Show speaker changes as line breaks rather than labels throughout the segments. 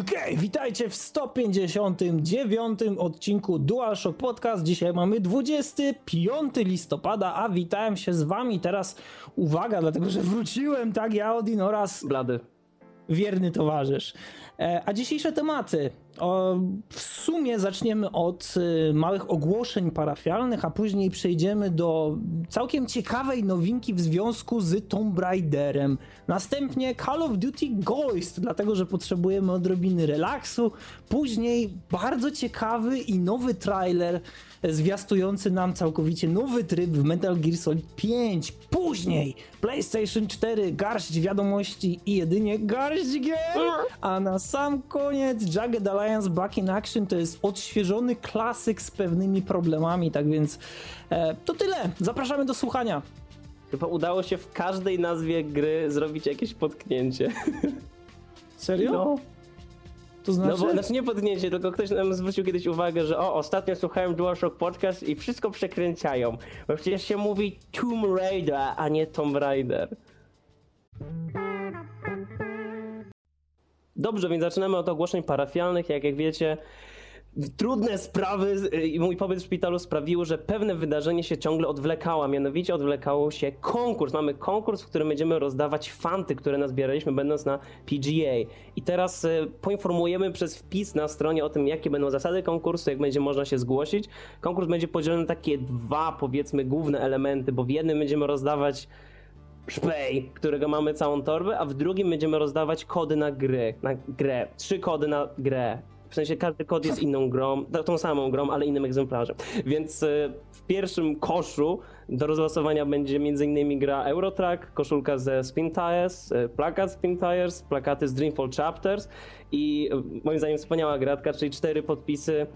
Okay, witajcie w 159 odcinku DualShock Podcast. Dzisiaj mamy 25 listopada, a witałem się z wami teraz. Uwaga, dlatego że wróciłem, tak, ja Odin oraz...
Blady.
Wierny towarzysz. E, a dzisiejsze tematy. W sumie zaczniemy od y, małych ogłoszeń parafialnych, a później przejdziemy do całkiem ciekawej nowinki w związku z Tomb Raiderem. Następnie Call of Duty Ghost, dlatego że potrzebujemy odrobiny relaksu. Później bardzo ciekawy i nowy trailer zwiastujący nam całkowicie nowy tryb w Metal Gear Solid 5. Później PlayStation 4, garść wiadomości i jedynie garść gier. A na sam koniec Jagged Alliance Back in Action to jest odświeżony klasyk z pewnymi problemami, tak więc e, to tyle. Zapraszamy do słuchania.
Chyba udało się w każdej nazwie gry zrobić jakieś potknięcie.
Serio?
No.
To znaczy?
No bo znaczy nie potknięcie, tylko ktoś nam zwrócił kiedyś uwagę, że o, ostatnio słuchałem DualShock Podcast i wszystko przekręcają. Bo przecież się mówi Tomb Raider, a nie Tomb Raider. Dobrze, więc zaczynamy od ogłoszeń parafialnych. Jak, jak wiecie, trudne sprawy i mój pobyt w szpitalu sprawiły, że pewne wydarzenie się ciągle odwlekało, mianowicie odwlekało się konkurs. Mamy konkurs, w którym będziemy rozdawać fanty, które nazbieraliśmy będąc na PGA. I teraz e, poinformujemy przez wpis na stronie o tym, jakie będą zasady konkursu, jak będzie można się zgłosić. Konkurs będzie podzielony na takie dwa, powiedzmy, główne elementy, bo w jednym będziemy rozdawać szpej, którego mamy całą torbę, a w drugim będziemy rozdawać kody na gry, na grę. Trzy kody na grę. W sensie każdy kod jest inną grą, tą samą grą, ale innym egzemplarzem. Więc e, w pierwszym koszu do rozlosowania będzie m.in. gra Eurotrack, koszulka ze Spin Tires, e, plakat Spin Tires, plakaty z Dreamfall Chapters i e, moim zdaniem wspaniała gratka, czyli cztery podpisy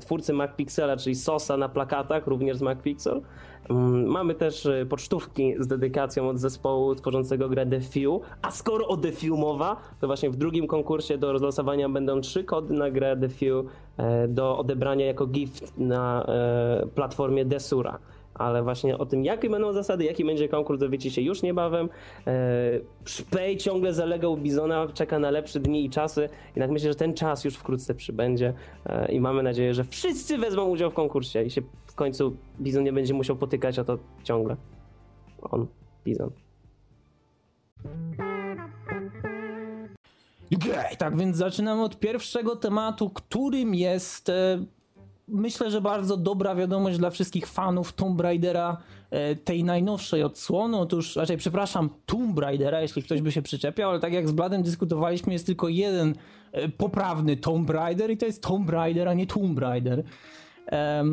twórcy MacPixela, czyli Sosa na plakatach, również z MacPixel. Mm, mamy też pocztówki z dedykacją od zespołu tworzącego grę The Few, a skoro o The Few mowa, to właśnie w drugim konkursie do rozlosowania będą trzy kody na grę The Few e, do odebrania jako gift na e, platformie Desura ale właśnie o tym, jakie będą zasady, jaki będzie konkurs, dowiecie się już niebawem. E, Szpej ciągle zalegał Bizona, czeka na lepsze dni i czasy, jednak myślę, że ten czas już wkrótce przybędzie i mamy nadzieję, że wszyscy wezmą udział w konkursie i się w końcu Bizon nie będzie musiał potykać o to ciągle. On, Bizon.
Okay, tak więc zaczynamy od pierwszego tematu, którym jest e, myślę, że bardzo dobra wiadomość dla wszystkich fanów Tomb Raidera, e, tej najnowszej odsłony. Otóż, raczej przepraszam, Tomb Raidera, jeśli ktoś by się przyczepiał, ale tak jak z Bladem dyskutowaliśmy, jest tylko jeden e, poprawny Tomb Raider i to jest Tomb Raider, a nie Tomb Raider. E,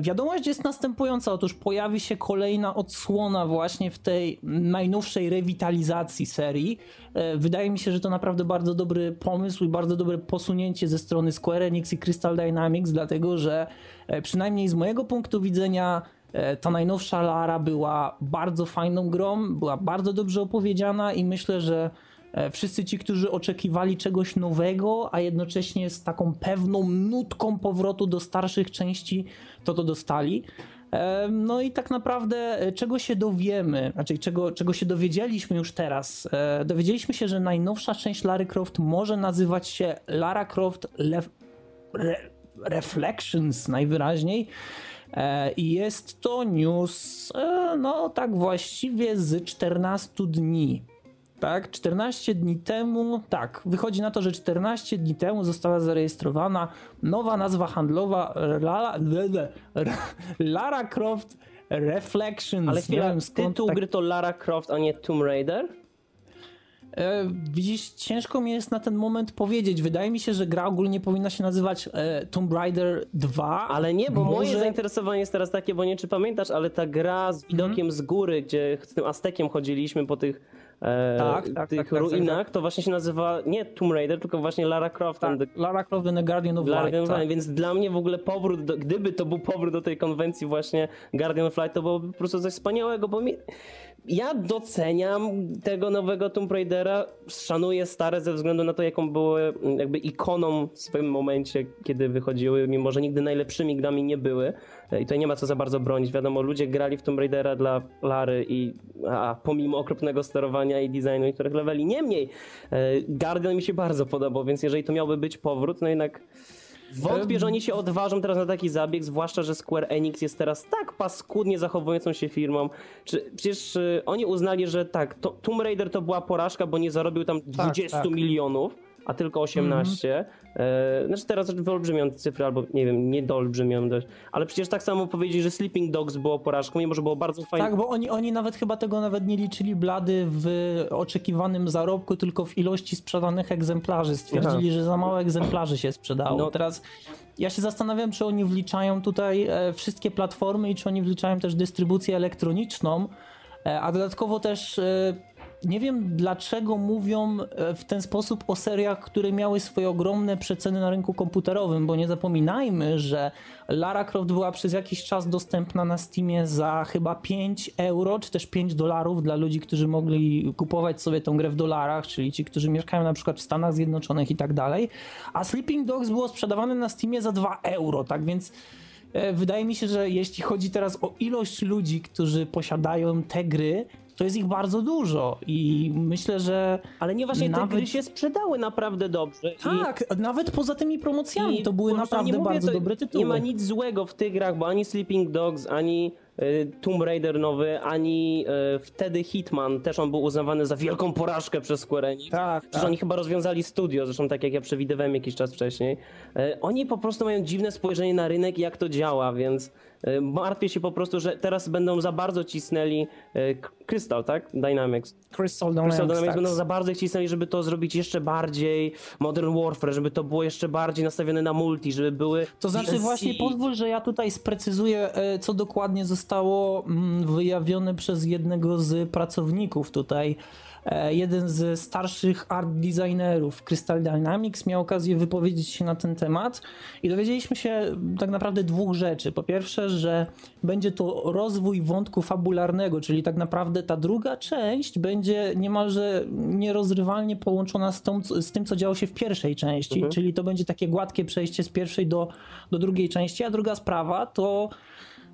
wiadomość jest następująca, otóż pojawi się kolejna odsłona właśnie w tej najnowszej rewitalizacji serii. E, wydaje mi się, że to naprawdę bardzo dobry pomysł i bardzo dobre posunięcie ze strony Square Enix i Crystal Dynamics, dlatego że e, przynajmniej z mojego punktu widzenia ta najnowsza Lara była bardzo fajną grą, była bardzo dobrze opowiedziana i myślę, że E, wszyscy ci, którzy oczekiwali czegoś nowego, a jednocześnie z taką pewną nutką powrotu do starszych części, to to dostali. E, no i tak naprawdę e, czego się dowiemy, znaczy czego, czego się dowiedzieliśmy już teraz? Dowiedzieliśmy się, że najnowsza część Lara Croft może nazywać się Lara Croft Le Re Reflections najwyraźniej. I jest to news, no tak właściwie z 14 dni tak? 14 dni temu, tak, wychodzi na to, że 14 dni temu została zarejestrowana nowa nazwa handlowa Lara, Lara Croft Reflections.
Ale chwila, wiem, tytuł tak... gry to Lara Croft, a nie Tomb Raider?
E, widzisz, ciężko mi jest na ten moment powiedzieć. Wydaje mi się, że gra ogólnie powinna się nazywać e, Tomb Raider 2.
Ale nie, bo Może... moje zainteresowanie jest teraz takie, bo nie czy pamiętasz, ale ta gra z widokiem mm. z góry, gdzie z tym Aztekiem chodziliśmy po tych e, tak, tak, tych tak, tak ruinach, tak, to właśnie się nazywa nie Tomb Raider, tylko właśnie Lara Croft.
Tak, the... Lara Croft and the Guardian of Light.
Tak. Więc dla mnie w ogóle powrót, do, gdyby to był powrót do tej konwencji właśnie Guardian of Light, to byłoby po prostu coś wspaniałego, bo mi ja doceniam tego nowego Tomb Raidera, szanuję stare ze względu na to, jaką były jakby ikoną w swoim momencie, kiedy wychodziły, mimo że nigdy najlepszymi grami nie były. I tutaj nie ma co za bardzo bronić. Wiadomo, ludzie grali w Tomb Raidera dla Lary i a, pomimo okropnego sterowania i designu niektórych leveli. Niemniej, Guardian mi się bardzo podobał, więc jeżeli to miałby być powrót, no jednak Wątpię, że oni się odważą teraz na taki zabieg, zwłaszcza, że Square Enix jest teraz tak paskudnie zachowującą się firmą. Czy, przecież y, oni uznali, że tak, to, Tomb Raider to była porażka, bo nie zarobił tam 20 tak, tak. milionów a tylko 18. Mm. E, znaczy teraz wyolbrzymią cyfry, albo nie wiem, nie doolbrzymią dość. Ale przecież tak samo powiedzieć, że Sleeping Dogs było porażką, mimo że było bardzo fajne.
Tak, bo oni, oni nawet chyba tego nawet nie liczyli blady w oczekiwanym zarobku, tylko w ilości sprzedanych egzemplarzy. Stwierdzili, Aha. że za mało egzemplarzy się sprzedało. No. Teraz ja się zastanawiam, czy oni wliczają tutaj e, wszystkie platformy i czy oni wliczają też dystrybucję elektroniczną, e, a dodatkowo też nie wiem dlaczego mówią e, w ten sposób o seriach, które miały swoje ogromne przeceny na rynku komputerowym, bo nie zapominajmy, że Lara Croft była przez jakiś czas dostępna na Steamie za chyba 5 euro, czy też 5 dolarów dla ludzi, którzy mogli kupować sobie tą grę w dolarach, czyli ci, którzy mieszkają na przykład w Stanach Zjednoczonych i tak dalej. A Sleeping Dogs było sprzedawane na Steamie za 2 euro, tak więc e, wydaje mi się, że jeśli chodzi teraz o ilość ludzi, którzy posiadają te gry, to jest ich bardzo dużo i myślę, że...
Ale nie właśnie nawet... te gry się sprzedały naprawdę dobrze.
Tak, I... nawet poza tymi promocjami I to były naprawdę mówię, bardzo dobre tytuły.
Nie ma nic złego w tych grach, bo ani Sleeping Dogs, ani Y, Tomb Raider nowy, ani y, wtedy Hitman, też on był uznawany za wielką porażkę przez Square Enix. Tak, Przecież tak. oni chyba rozwiązali studio, zresztą tak jak ja przewidywałem jakiś czas wcześniej. Y, oni po prostu mają dziwne spojrzenie na rynek i jak to działa, więc martwię się po prostu, że teraz będą za bardzo cisnęli Crystal, tak? Dynamics.
Crystal Dynamics,
Crystal Dynamics tak. będą za bardzo cisnęli, żeby to zrobić jeszcze bardziej Modern Warfare, żeby to było jeszcze bardziej nastawione na multi, żeby były...
To znaczy właśnie pozwól, że ja tutaj sprecyzuję, co dokładnie zostało zostało mm, wyjawione przez jednego z pracowników tutaj. E, jeden z starszych art designerów Crystal Dynamics miał okazję wypowiedzieć się na ten temat i dowiedzieliśmy się tak naprawdę dwóch rzeczy. Po pierwsze, że będzie to rozwój wątku fabularnego, czyli tak naprawdę ta druga część będzie niemalże nierozrywalnie połączona z, tą, z tym, co działo się w pierwszej części, mhm. czyli to będzie takie gładkie przejście z pierwszej do, do drugiej części, a druga sprawa to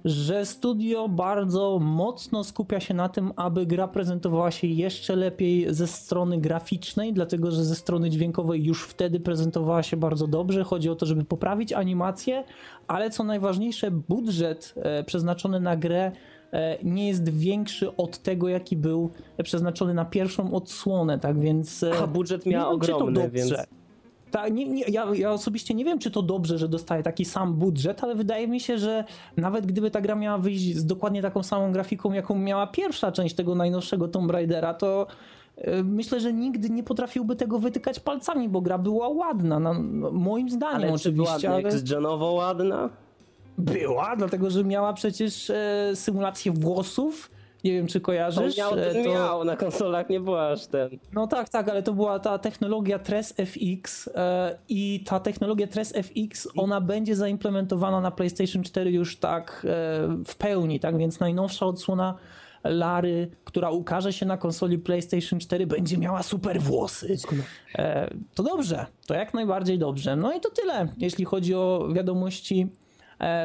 że studio bardzo mocno skupia się na tym, aby gra prezentowała się jeszcze lepiej ze strony graficznej, dlatego że ze strony dźwiękowej już wtedy prezentowała się bardzo dobrze. Chodzi o to, żeby poprawić animację, ale co najważniejsze, budżet e, przeznaczony na grę e, nie jest większy od tego, jaki był przeznaczony na pierwszą odsłonę, tak więc...
E, A budżet miał ogromny, więc...
Tak, nie, nie, ja, ja osobiście nie wiem, czy to dobrze, że dostaje taki sam budżet, ale wydaje mi się, że nawet gdyby ta gra miała wyjść z dokładnie taką samą grafiką, jaką miała pierwsza część tego najnowszego Tomb Raidera, to e, myślę, że nigdy nie potrafiłby tego wytykać palcami, bo gra była ładna, no, no moim zdaniem
ale
oczywiście.
Czy była ale... next-genowo ładna?
Była, dlatego że miała przecież e, symulację włosów, nie wiem, czy kojarzysz.
To miał, ten to... miał, na konsolach nie była aż ten.
No tak, tak, ale to była ta technologia Tres FX e, i ta technologia Tres FX, ona będzie zaimplementowana na PlayStation 4 już tak e, w pełni, tak, więc najnowsza odsłona Lary, która ukaże się na konsoli PlayStation 4, będzie miała super włosy. E, to dobrze, to jak najbardziej dobrze. No i to tyle, jeśli chodzi o wiadomości E,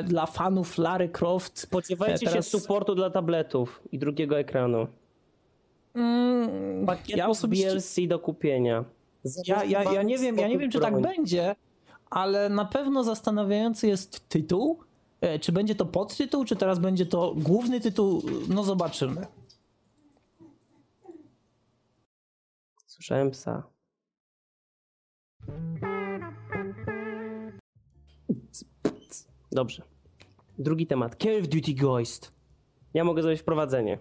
dla fanów Lary Croft.
Spodziewajcie teraz... się supportu dla tabletów i drugiego ekranu.
Mm,
ja osobiście... DLC do kupienia.
Ja, ja, ja, nie wiem, ja nie wiem, czy tak będzie, ale na pewno zastanawiający jest tytuł. E, czy będzie to podtytuł, czy teraz będzie to główny tytuł? No zobaczymy.
Słyszałem psa. Dobrze. Drugi temat. Call of Duty Ghost. Ja mogę zrobić wprowadzenie.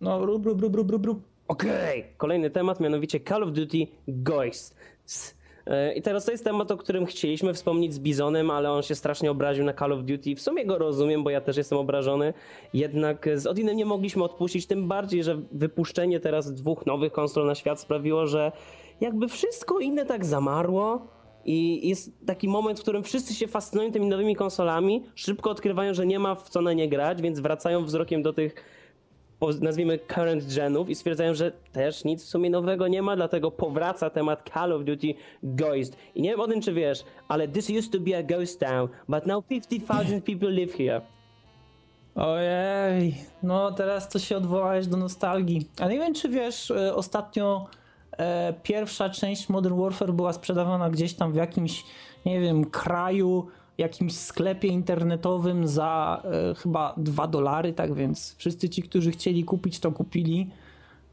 No, rub, rub, rub, rub, rub.
Okej. Okay. Kolejny temat, mianowicie Call of Duty Ghost. E, I teraz to jest temat, o którym chcieliśmy wspomnieć z Bizonem, ale on się strasznie obraził na Call of Duty. W sumie go rozumiem, bo ja też jestem obrażony. Jednak z Odinem nie mogliśmy odpuścić, tym bardziej, że wypuszczenie teraz dwóch nowych konsol na świat sprawiło, że jakby wszystko inne tak zamarło i jest taki moment, w którym wszyscy się fascynują tymi nowymi konsolami, szybko odkrywają, że nie ma w co na nie grać, więc wracają wzrokiem do tych nazwijmy current genów i stwierdzają, że też nic w sumie nowego nie ma, dlatego powraca temat Call of Duty Ghost. I nie wiem o tym, czy wiesz, ale this used to be a ghost town, but now 50,000 people live here.
Ojej, no teraz to się odwołałeś do nostalgii. A nie wiem, czy wiesz, e, ostatnio pierwsza część Modern Warfare była sprzedawana gdzieś tam w jakimś, nie wiem, kraju, jakimś sklepie internetowym za e, chyba 2 dolary, tak więc wszyscy ci, którzy chcieli kupić, to kupili.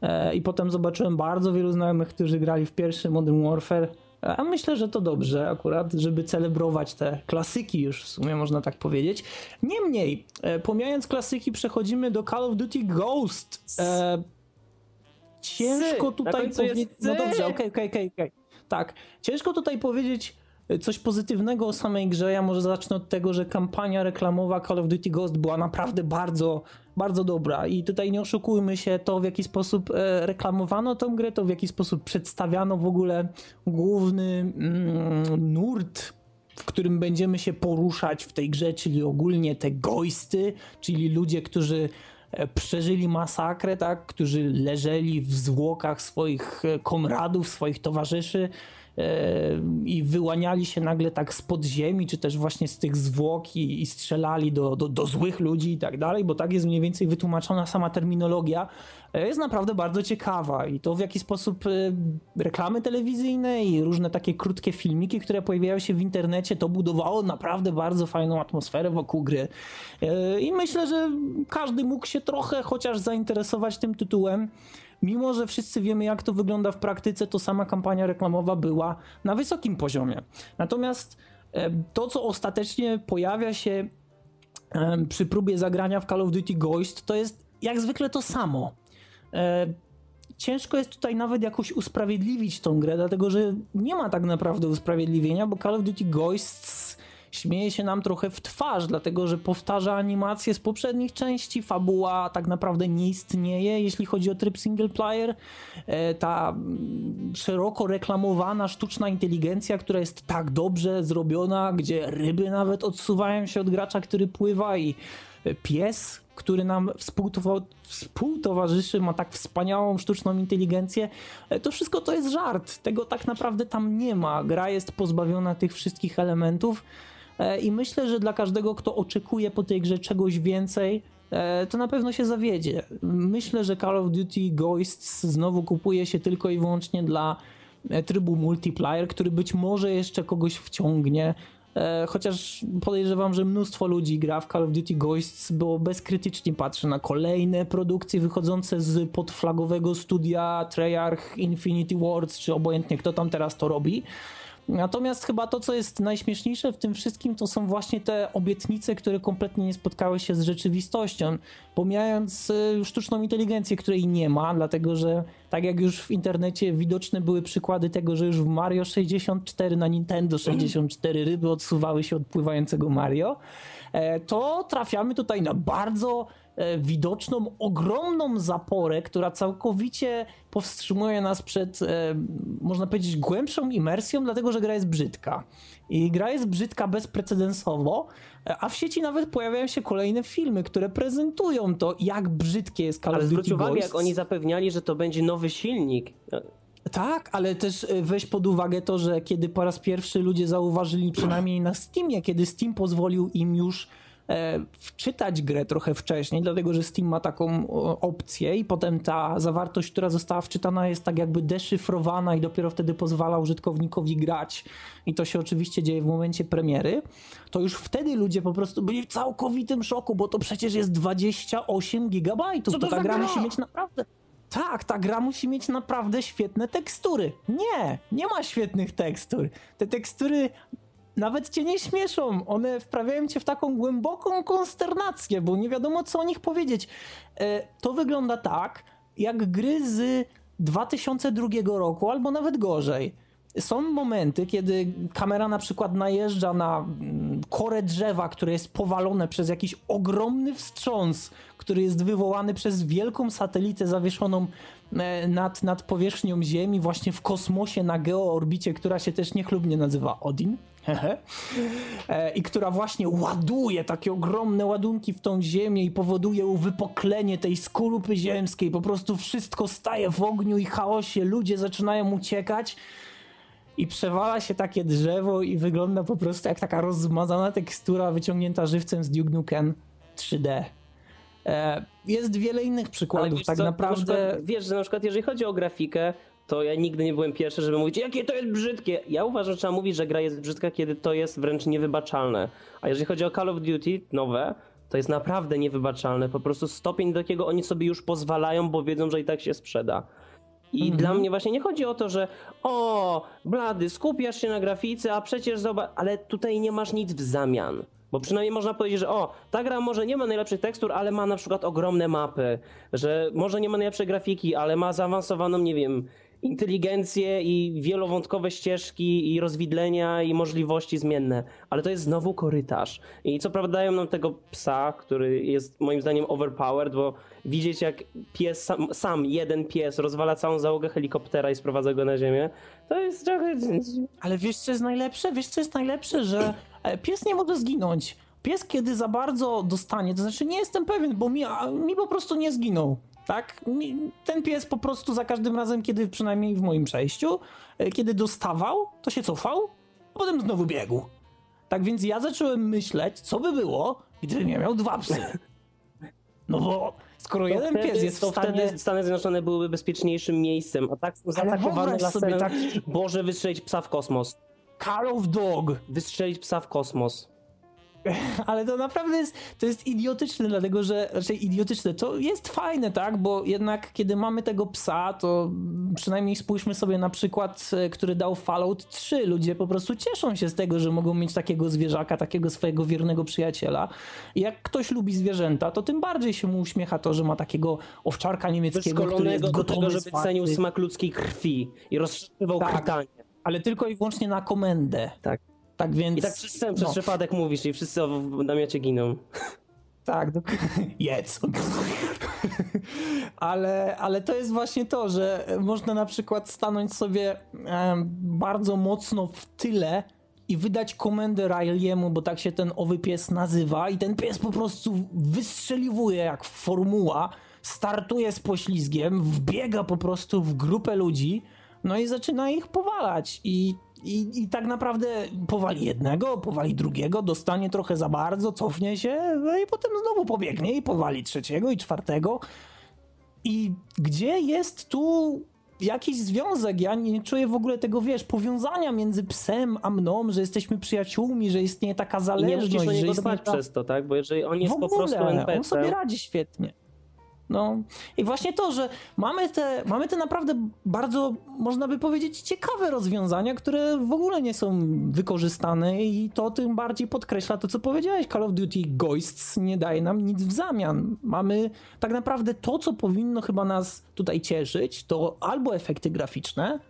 E, I potem zobaczyłem bardzo wielu znajomych, którzy grali w pierwszy Modern Warfare. A myślę, że to dobrze akurat, żeby celebrować te klasyki już w sumie można tak powiedzieć. Niemniej, e, pomijając klasyki, przechodzimy do Call of Duty Ghost. E, ciężko tutaj powiedzieć... No dobrze, okej, okej, okej. Tak, ciężko tutaj powiedzieć coś pozytywnego o samej grze. Ja może zacznę od tego, że kampania reklamowa Call of Duty Ghost była naprawdę bardzo, bardzo dobra. I tutaj nie oszukujmy się, to w jaki sposób e, reklamowano tą grę, to w jaki sposób przedstawiano w ogóle główny mm, nurt w którym będziemy się poruszać w tej grze, czyli ogólnie te goisty, czyli ludzie, którzy e, przeżyli masakrę, tak, którzy leżeli w zwłokach swoich e, komradów, swoich towarzyszy, i wyłaniali się nagle tak z podziemi, czy też właśnie z tych zwłok i, i strzelali do, do, do, złych ludzi i tak dalej, bo tak jest mniej więcej wytłumaczona sama terminologia, e, jest naprawdę bardzo ciekawa i to w jaki sposób e, reklamy telewizyjne i różne takie krótkie filmiki, które pojawiają się w internecie, to budowało naprawdę bardzo fajną atmosferę wokół gry. E, I myślę, że każdy mógł się trochę chociaż zainteresować tym tytułem mimo że wszyscy wiemy, jak to wygląda w praktyce, to sama kampania reklamowa była na wysokim poziomie. Natomiast e, to, co ostatecznie pojawia się e, przy próbie zagrania w Call of Duty Ghost, to jest jak zwykle to samo. E, ciężko jest tutaj nawet jakoś usprawiedliwić tą grę, dlatego że nie ma tak naprawdę usprawiedliwienia, bo Call of Duty Ghosts śmieje się nam trochę w twarz, dlatego że powtarza animacje z poprzednich części, fabuła tak naprawdę nie istnieje, jeśli chodzi o tryb single player. E, ta mm, szeroko reklamowana sztuczna inteligencja, która jest tak dobrze zrobiona, gdzie ryby nawet odsuwają się od gracza, który pływa i e, pies, który nam współtowarzyszy, ma tak wspaniałą sztuczną inteligencję. E, to wszystko to jest żart. Tego tak naprawdę tam nie ma. Gra jest pozbawiona tych wszystkich elementów. E, I myślę, że dla każdego, kto oczekuje po tej grze czegoś więcej, e, to na pewno się zawiedzie. Myślę, że Call of Duty Ghosts znowu kupuje się tylko i wyłącznie dla e, trybu multiplayer, który być może jeszcze kogoś wciągnie. Chociaż podejrzewam, że mnóstwo ludzi gra w Call of Duty Ghosts, bo bezkrytycznie patrzy na kolejne produkcje wychodzące z podflagowego studia Treyarch, Infinity Wars, czy obojętnie kto tam teraz to robi. Natomiast chyba to, co jest najśmieszniejsze w tym wszystkim, to są właśnie te obietnice, które kompletnie nie spotkały się z rzeczywistością. Pomijając y, sztuczną inteligencję, której nie ma, dlatego że tak jak już w internecie widoczne były przykłady tego, że już w Mario 64 na Nintendo 64 ryby odsuwały się od pływającego Mario, e, to trafiamy tutaj na bardzo E, widoczną, ogromną zaporę, która całkowicie powstrzymuje nas przed, e, można powiedzieć, głębszą imersją, dlatego że gra jest brzydka. I gra jest brzydka bezprecedensowo, e, a w sieci nawet pojawiają się kolejne filmy, które prezentują to, jak brzydkie jest Call of Duty
Ale zwróć uwagę, jak oni zapewniali, że to będzie nowy silnik.
Tak, ale też weź pod uwagę to, że kiedy po raz pierwszy ludzie zauważyli, przynajmniej na Steamie, kiedy Steam pozwolił im już E, wczytać grę trochę wcześniej, dlatego że Steam ma taką opcję i potem ta zawartość, która została wczytana jest tak jakby deszyfrowana i dopiero wtedy pozwala użytkownikowi grać i to się oczywiście dzieje w momencie premiery, to już wtedy ludzie po prostu byli w całkowitym szoku, bo to przecież jest 28 gigabajtów.
To,
to ta
gra
musi mieć naprawdę tak, ta gra musi mieć naprawdę świetne tekstury. Nie, nie ma świetnych tekstur. Te tekstury nawet cię nie śmieszą. One wprawiają cię w taką głęboką konsternację, bo nie wiadomo co o nich powiedzieć. E, to wygląda tak, jak gry z 2002 roku, albo nawet gorzej. Są momenty, kiedy kamera na przykład najeżdża na mm, korę drzewa, które jest powalone przez jakiś ogromny wstrząs, który jest wywołany przez wielką satelitę zawieszoną e, nad, nad powierzchnią Ziemi, właśnie w kosmosie na geoorbicie, która się też niechlubnie nazywa Odin. E, I która właśnie ładuje takie ogromne ładunki w tą ziemię i powoduje uwypoklenie tej skorupy ziemskiej. Po prostu wszystko staje w ogniu i chaosie, ludzie zaczynają uciekać i przewala się takie drzewo i wygląda po prostu jak taka rozmazana tekstura wyciągnięta żywcem z Duke Nukem 3D. E, jest wiele innych przykładów, tak
co,
naprawdę.
Na przykład, wiesz, że na przykład jeżeli chodzi o grafikę, to ja nigdy nie byłem pierwszy, żeby mówić, jakie to jest brzydkie. Ja uważam, że trzeba mówić, że gra jest brzydka, kiedy to jest wręcz niewybaczalne. A jeżeli chodzi o Call of Duty nowe, to jest naprawdę niewybaczalne. Po prostu stopień, do jakiego oni sobie już pozwalają, bo wiedzą, że i tak się sprzeda. I mhm. dla mnie właśnie nie chodzi o to, że o, blady, skupiasz się na grafice, a przecież zobacz, ale tutaj nie masz nic w zamian. Bo przynajmniej można powiedzieć, że o, ta gra może nie ma najlepszych tekstur, ale ma na przykład ogromne mapy, że może nie ma najlepszej grafiki, ale ma zaawansowaną, nie wiem, inteligencję i wielowątkowe ścieżki i rozwidlenia i możliwości zmienne, ale to jest znowu korytarz. I co prawda dają nam tego psa, który jest moim zdaniem overpowered, bo widzieć jak pies, sam, sam jeden pies rozwala całą załogę helikoptera i sprowadza go na ziemię, to jest trochę...
Ale wiesz co jest najlepsze? Wiesz co jest najlepsze, że e, pies nie może zginąć. Pies kiedy za bardzo dostanie, to znaczy nie jestem pewien, bo mi, mi po prostu nie zginął. Tak? Ten pies po prostu za każdym razem, kiedy przynajmniej w moim przejściu, e, kiedy dostawał, to się cofał, a potem znowu biegł. Tak więc ja zacząłem myśleć, co by było, gdybym ja miał dwa psy. No bo skoro to jeden wtedy, pies jest
to
w stanie...
wtedy Stany Zjednoczone byłyby bezpieczniejszym miejscem, a tak są zaatakowane laserem. Tak... Boże, wystrzelić psa w kosmos.
Call of Dog.
Wystrzelić psa w kosmos.
Ale to naprawdę jest, to jest idiotyczne, dlatego że, raczej idiotyczne, to jest fajne, tak, bo jednak kiedy mamy tego psa, to przynajmniej spójrzmy sobie na przykład, e, który dał Fallout 3. Ludzie po prostu cieszą się z tego, że mogą mieć takiego zwierzaka, takiego swojego wiernego przyjaciela. I jak ktoś lubi zwierzęta, to tym bardziej się mu uśmiecha to, że ma takiego owczarka niemieckiego, który jest gotowy
do tego, żeby cenił smak ludzkiej krwi i rozszywał tak,
Ale tylko i wyłącznie na komendę.
Tak. Tak więc... I tak przez, przez no. przypadek mówisz i wszyscy w namiocie giną.
Tak, jedz. ale, ale to jest właśnie to, że można na przykład stanąć sobie bardzo mocno w tyle i wydać komendę Riley'emu, bo tak się ten owy pies nazywa i ten pies po prostu wystrzeliwuje jak formuła, startuje z poślizgiem, wbiega po prostu w grupę ludzi, no i zaczyna ich powalać i i, I tak naprawdę powali jednego, powali drugiego, dostanie trochę za bardzo, cofnie się no i potem znowu pobiegnie i powali trzeciego i czwartego. I gdzie jest tu jakiś związek? Ja nie czuję w ogóle tego, wiesz, powiązania między psem a mną, że jesteśmy przyjaciółmi, że istnieje taka zależność. I nie
musisz
że
istnieje ta... przez to, tak? Bo jeżeli on jest po prostu NPC...
on sobie radzi świetnie. No i właśnie to, że mamy te, mamy te naprawdę bardzo, można by powiedzieć, ciekawe rozwiązania, które w ogóle nie są wykorzystane i to tym bardziej podkreśla to, co powiedziałeś. Call of Duty Ghosts nie daje nam nic w zamian. Mamy tak naprawdę to, co powinno chyba nas tutaj cieszyć, to albo efekty graficzne,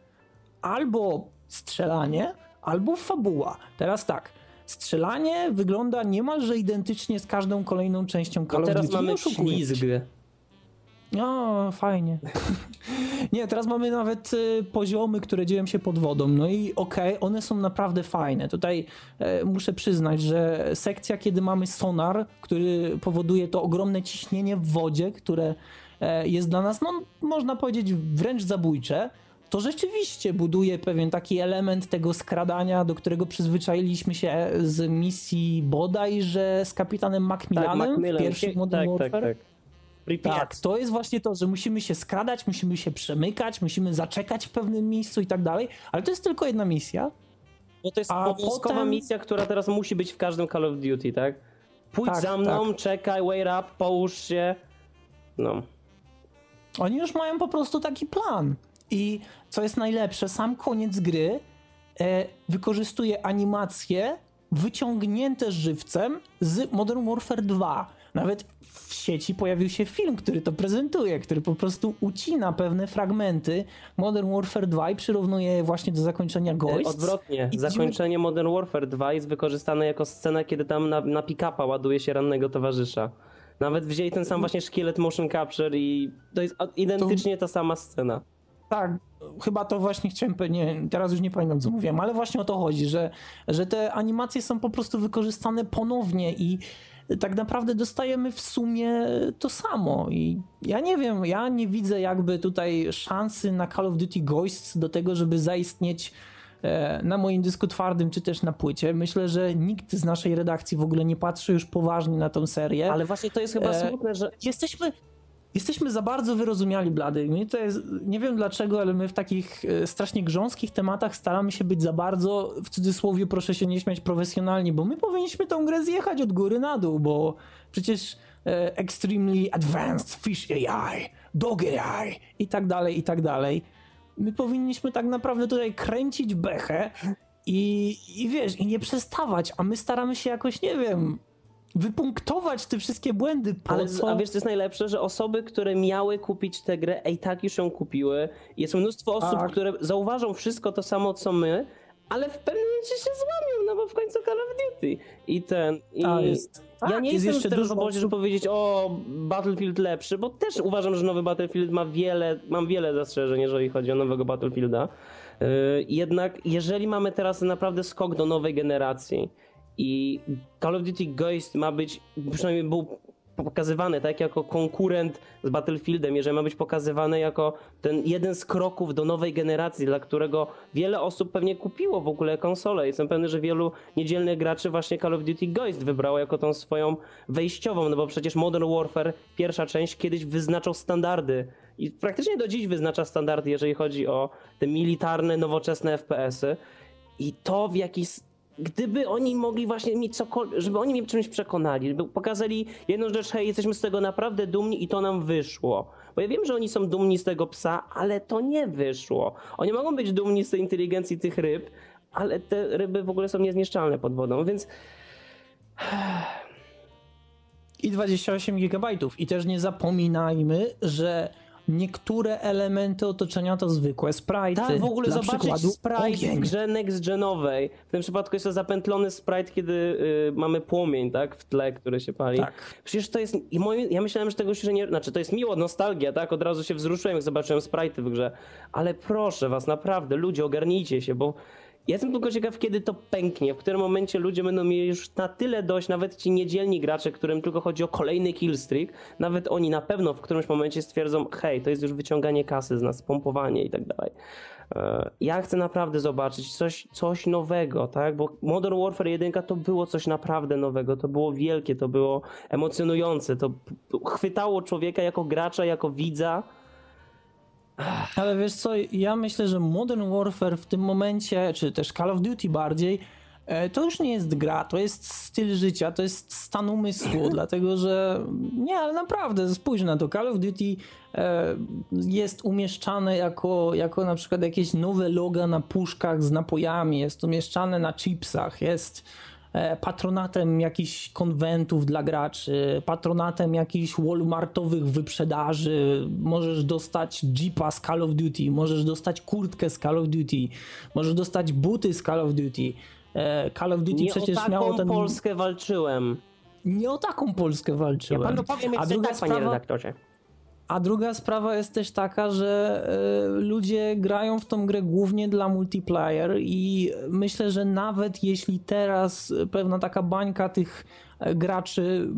albo strzelanie, albo fabuła. Teraz tak, strzelanie wygląda niemalże identycznie z każdą kolejną częścią Call of
Duty.
teraz
mamy ślizg.
O, fajnie. Nie, teraz mamy nawet y, poziomy, które dzieją się pod wodą. No i okej, okay, one są naprawdę fajne. Tutaj e, muszę przyznać, że sekcja, kiedy mamy sonar, który powoduje to ogromne ciśnienie w wodzie, które e, jest dla nas, no można powiedzieć, wręcz zabójcze, to rzeczywiście buduje pewien taki element tego skradania, do którego przyzwyczailiśmy się z misji bodajże z kapitanem Macmillanem tak, Macmillan. w pierwszym Modern tak, Warfare. Tak, tak. Tak, to jest właśnie to, że musimy się skradać, musimy się przemykać, musimy zaczekać w pewnym miejscu i tak dalej, ale to jest tylko jedna misja.
Bo to jest obowiązkowa potem... misja, która teraz musi być w każdym Call of Duty, tak? Pójdź tak, za mną, tak. czekaj, wait up, połóż się. No.
Oni już mają po prostu taki plan. I co jest najlepsze, sam koniec gry e, wykorzystuje animacje wyciągnięte żywcem z Modern Warfare 2. Nawet w sieci pojawił się film, który to prezentuje, który po prostu ucina pewne fragmenty Modern Warfare 2 i przyrównuje je właśnie do zakończenia e, Ghosts.
Odwrotnie, I zakończenie Modern Warfare 2 jest wykorzystane jako scena, kiedy tam na, na pick-upa ładuje się rannego towarzysza. Nawet wzięli ten sam właśnie szkielet motion capture i to jest identycznie ta sama scena.
Tak, chyba to właśnie chciałem powiedzieć, teraz już nie pamiętam co mówiłem, ale właśnie o to chodzi, że, że te animacje są po prostu wykorzystane ponownie i tak naprawdę dostajemy w sumie to samo i ja nie wiem, ja nie widzę jakby tutaj szansy na Call of Duty Ghosts do tego, żeby zaistnieć e, na moim dysku twardym, czy też na płycie. Myślę, że nikt z naszej redakcji w ogóle nie patrzy już poważnie na tą serię.
Ale właśnie to jest chyba e, smutne, że...
Jesteśmy, Jesteśmy za bardzo wyrozumiali, Blady. My to jest, nie wiem dlaczego, ale my w takich e, strasznie grząskich tematach staramy się być za bardzo, w cudzysłowie proszę się nie śmiać, profesjonalni, bo my powinniśmy tą grę zjechać od góry na dół, bo przecież e, Extremely Advanced Fish AI, Dog AI i tak dalej, i tak dalej. My powinniśmy tak naprawdę tutaj kręcić bechę i, i wiesz, i nie przestawać, a my staramy się jakoś, nie wiem, wypunktować te wszystkie błędy. Po
Ale,
co?
A wiesz, to jest najlepsze, że osoby, które miały kupić tę grę, i tak już ją kupiły. Jest mnóstwo osób, tak. które zauważą wszystko to samo, co my, ale w pewnym momencie się złamią, no bo w końcu Call of Duty. I ten... I...
A, jest.
Tak, ja nie jest jestem jeszcze dużo osób... żeby powiedzieć, o, Battlefield lepszy, bo też uważam, że nowy Battlefield ma wiele, mam wiele zastrzeżeń, jeżeli chodzi o nowego Battlefielda. Yy, jednak jeżeli mamy teraz naprawdę skok do nowej generacji, i Call of Duty Ghost ma być, przynajmniej był pokazywany tak jako konkurent z Battlefieldem, jeżeli ma być pokazywany jako ten jeden z kroków do nowej generacji, dla którego wiele osób pewnie kupiło w ogóle konsolę. Jestem pewny, że wielu niedzielnych graczy właśnie Call of Duty Ghost wybrało jako tą swoją wejściową, no bo przecież Modern Warfare, pierwsza część, kiedyś wyznaczał standardy i praktycznie do dziś wyznacza standardy, jeżeli chodzi o te militarne, nowoczesne FPS-y. I to w jakiś gdyby oni mogli właśnie mieć cokolwiek, żeby oni mnie czymś przekonali, żeby pokazali jedną rzecz, hej, jesteśmy z tego naprawdę dumni i to nam wyszło. Bo ja wiem, że oni są dumni z tego psa, ale to nie wyszło. Oni mogą być dumni z tej inteligencji tych ryb, ale te ryby w ogóle są niezniszczalne pod wodą, więc...
I 28 GB. I też nie zapominajmy, że niektóre elementy otoczenia to zwykłe sprite.
Tak, w ogóle zobaczyć sprite w grze next-genowej. W tym przypadku jest to zapętlony sprite, kiedy y, mamy płomień, tak, w tle, który się pali.
Tak.
Przecież to jest, i ja myślałem, że tego się nie, znaczy to jest miło, nostalgia, tak, od razu się wzruszyłem, jak zobaczyłem sprite w grze. Ale proszę was, naprawdę, ludzie, ogarnijcie się, bo Jestem tylko ciekaw, kiedy to pęknie, w którym momencie ludzie będą mieli już na tyle dość, nawet ci niedzielni gracze, którym tylko chodzi o kolejny killstreak, nawet oni na pewno w którymś momencie stwierdzą, hej, to jest już wyciąganie kasy z nas, pompowanie i tak dalej. E, ja chcę naprawdę zobaczyć coś, coś nowego, tak? Bo Modern Warfare 1 to było coś naprawdę nowego, to było wielkie, to było emocjonujące, to chwytało człowieka jako gracza, jako widza
ale wiesz co, ja myślę, że Modern Warfare w tym momencie, czy też Call of Duty bardziej, e, to już nie jest gra, to jest styl życia, to jest stan umysłu, dlatego że nie, ale naprawdę spójrz na to, Call of Duty e, jest umieszczane jako, jako na przykład jakieś nowe loga na puszkach z napojami, jest umieszczane na chipsach, jest patronatem jakichś konwentów dla graczy, patronatem jakichś Walmartowych wyprzedaży. Możesz dostać Jeepa z Call of Duty, możesz dostać kurtkę z Call of Duty, możesz dostać buty z Call of Duty. E, Call of Duty
Nie
przecież
o taką
miało ten...
Polskę walczyłem.
Nie o taką Polskę walczyłem. Ja
panu powiem, A druga tak, sprawa... panie redaktorze.
A druga sprawa jest też taka, że e, ludzie grają w tą grę głównie dla multiplayer i myślę, że nawet jeśli teraz pewna taka bańka tych e, graczy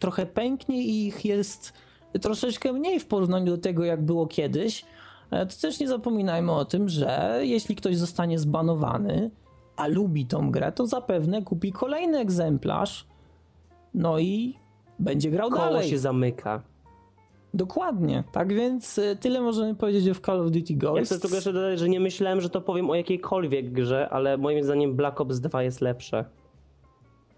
trochę pęknie i ich jest troszeczkę mniej w porównaniu do tego, jak było kiedyś, e, to też nie zapominajmy o tym, że jeśli ktoś zostanie zbanowany, a lubi tą grę, to zapewne kupi kolejny egzemplarz, no i będzie grał
Koło
dalej.
się zamyka.
Dokładnie, tak więc y, tyle możemy powiedzieć o Call of Duty Ghosts.
Ja chcę tylko jeszcze dodać, że nie myślałem, że to powiem o jakiejkolwiek grze, ale moim zdaniem Black Ops 2 jest lepsze.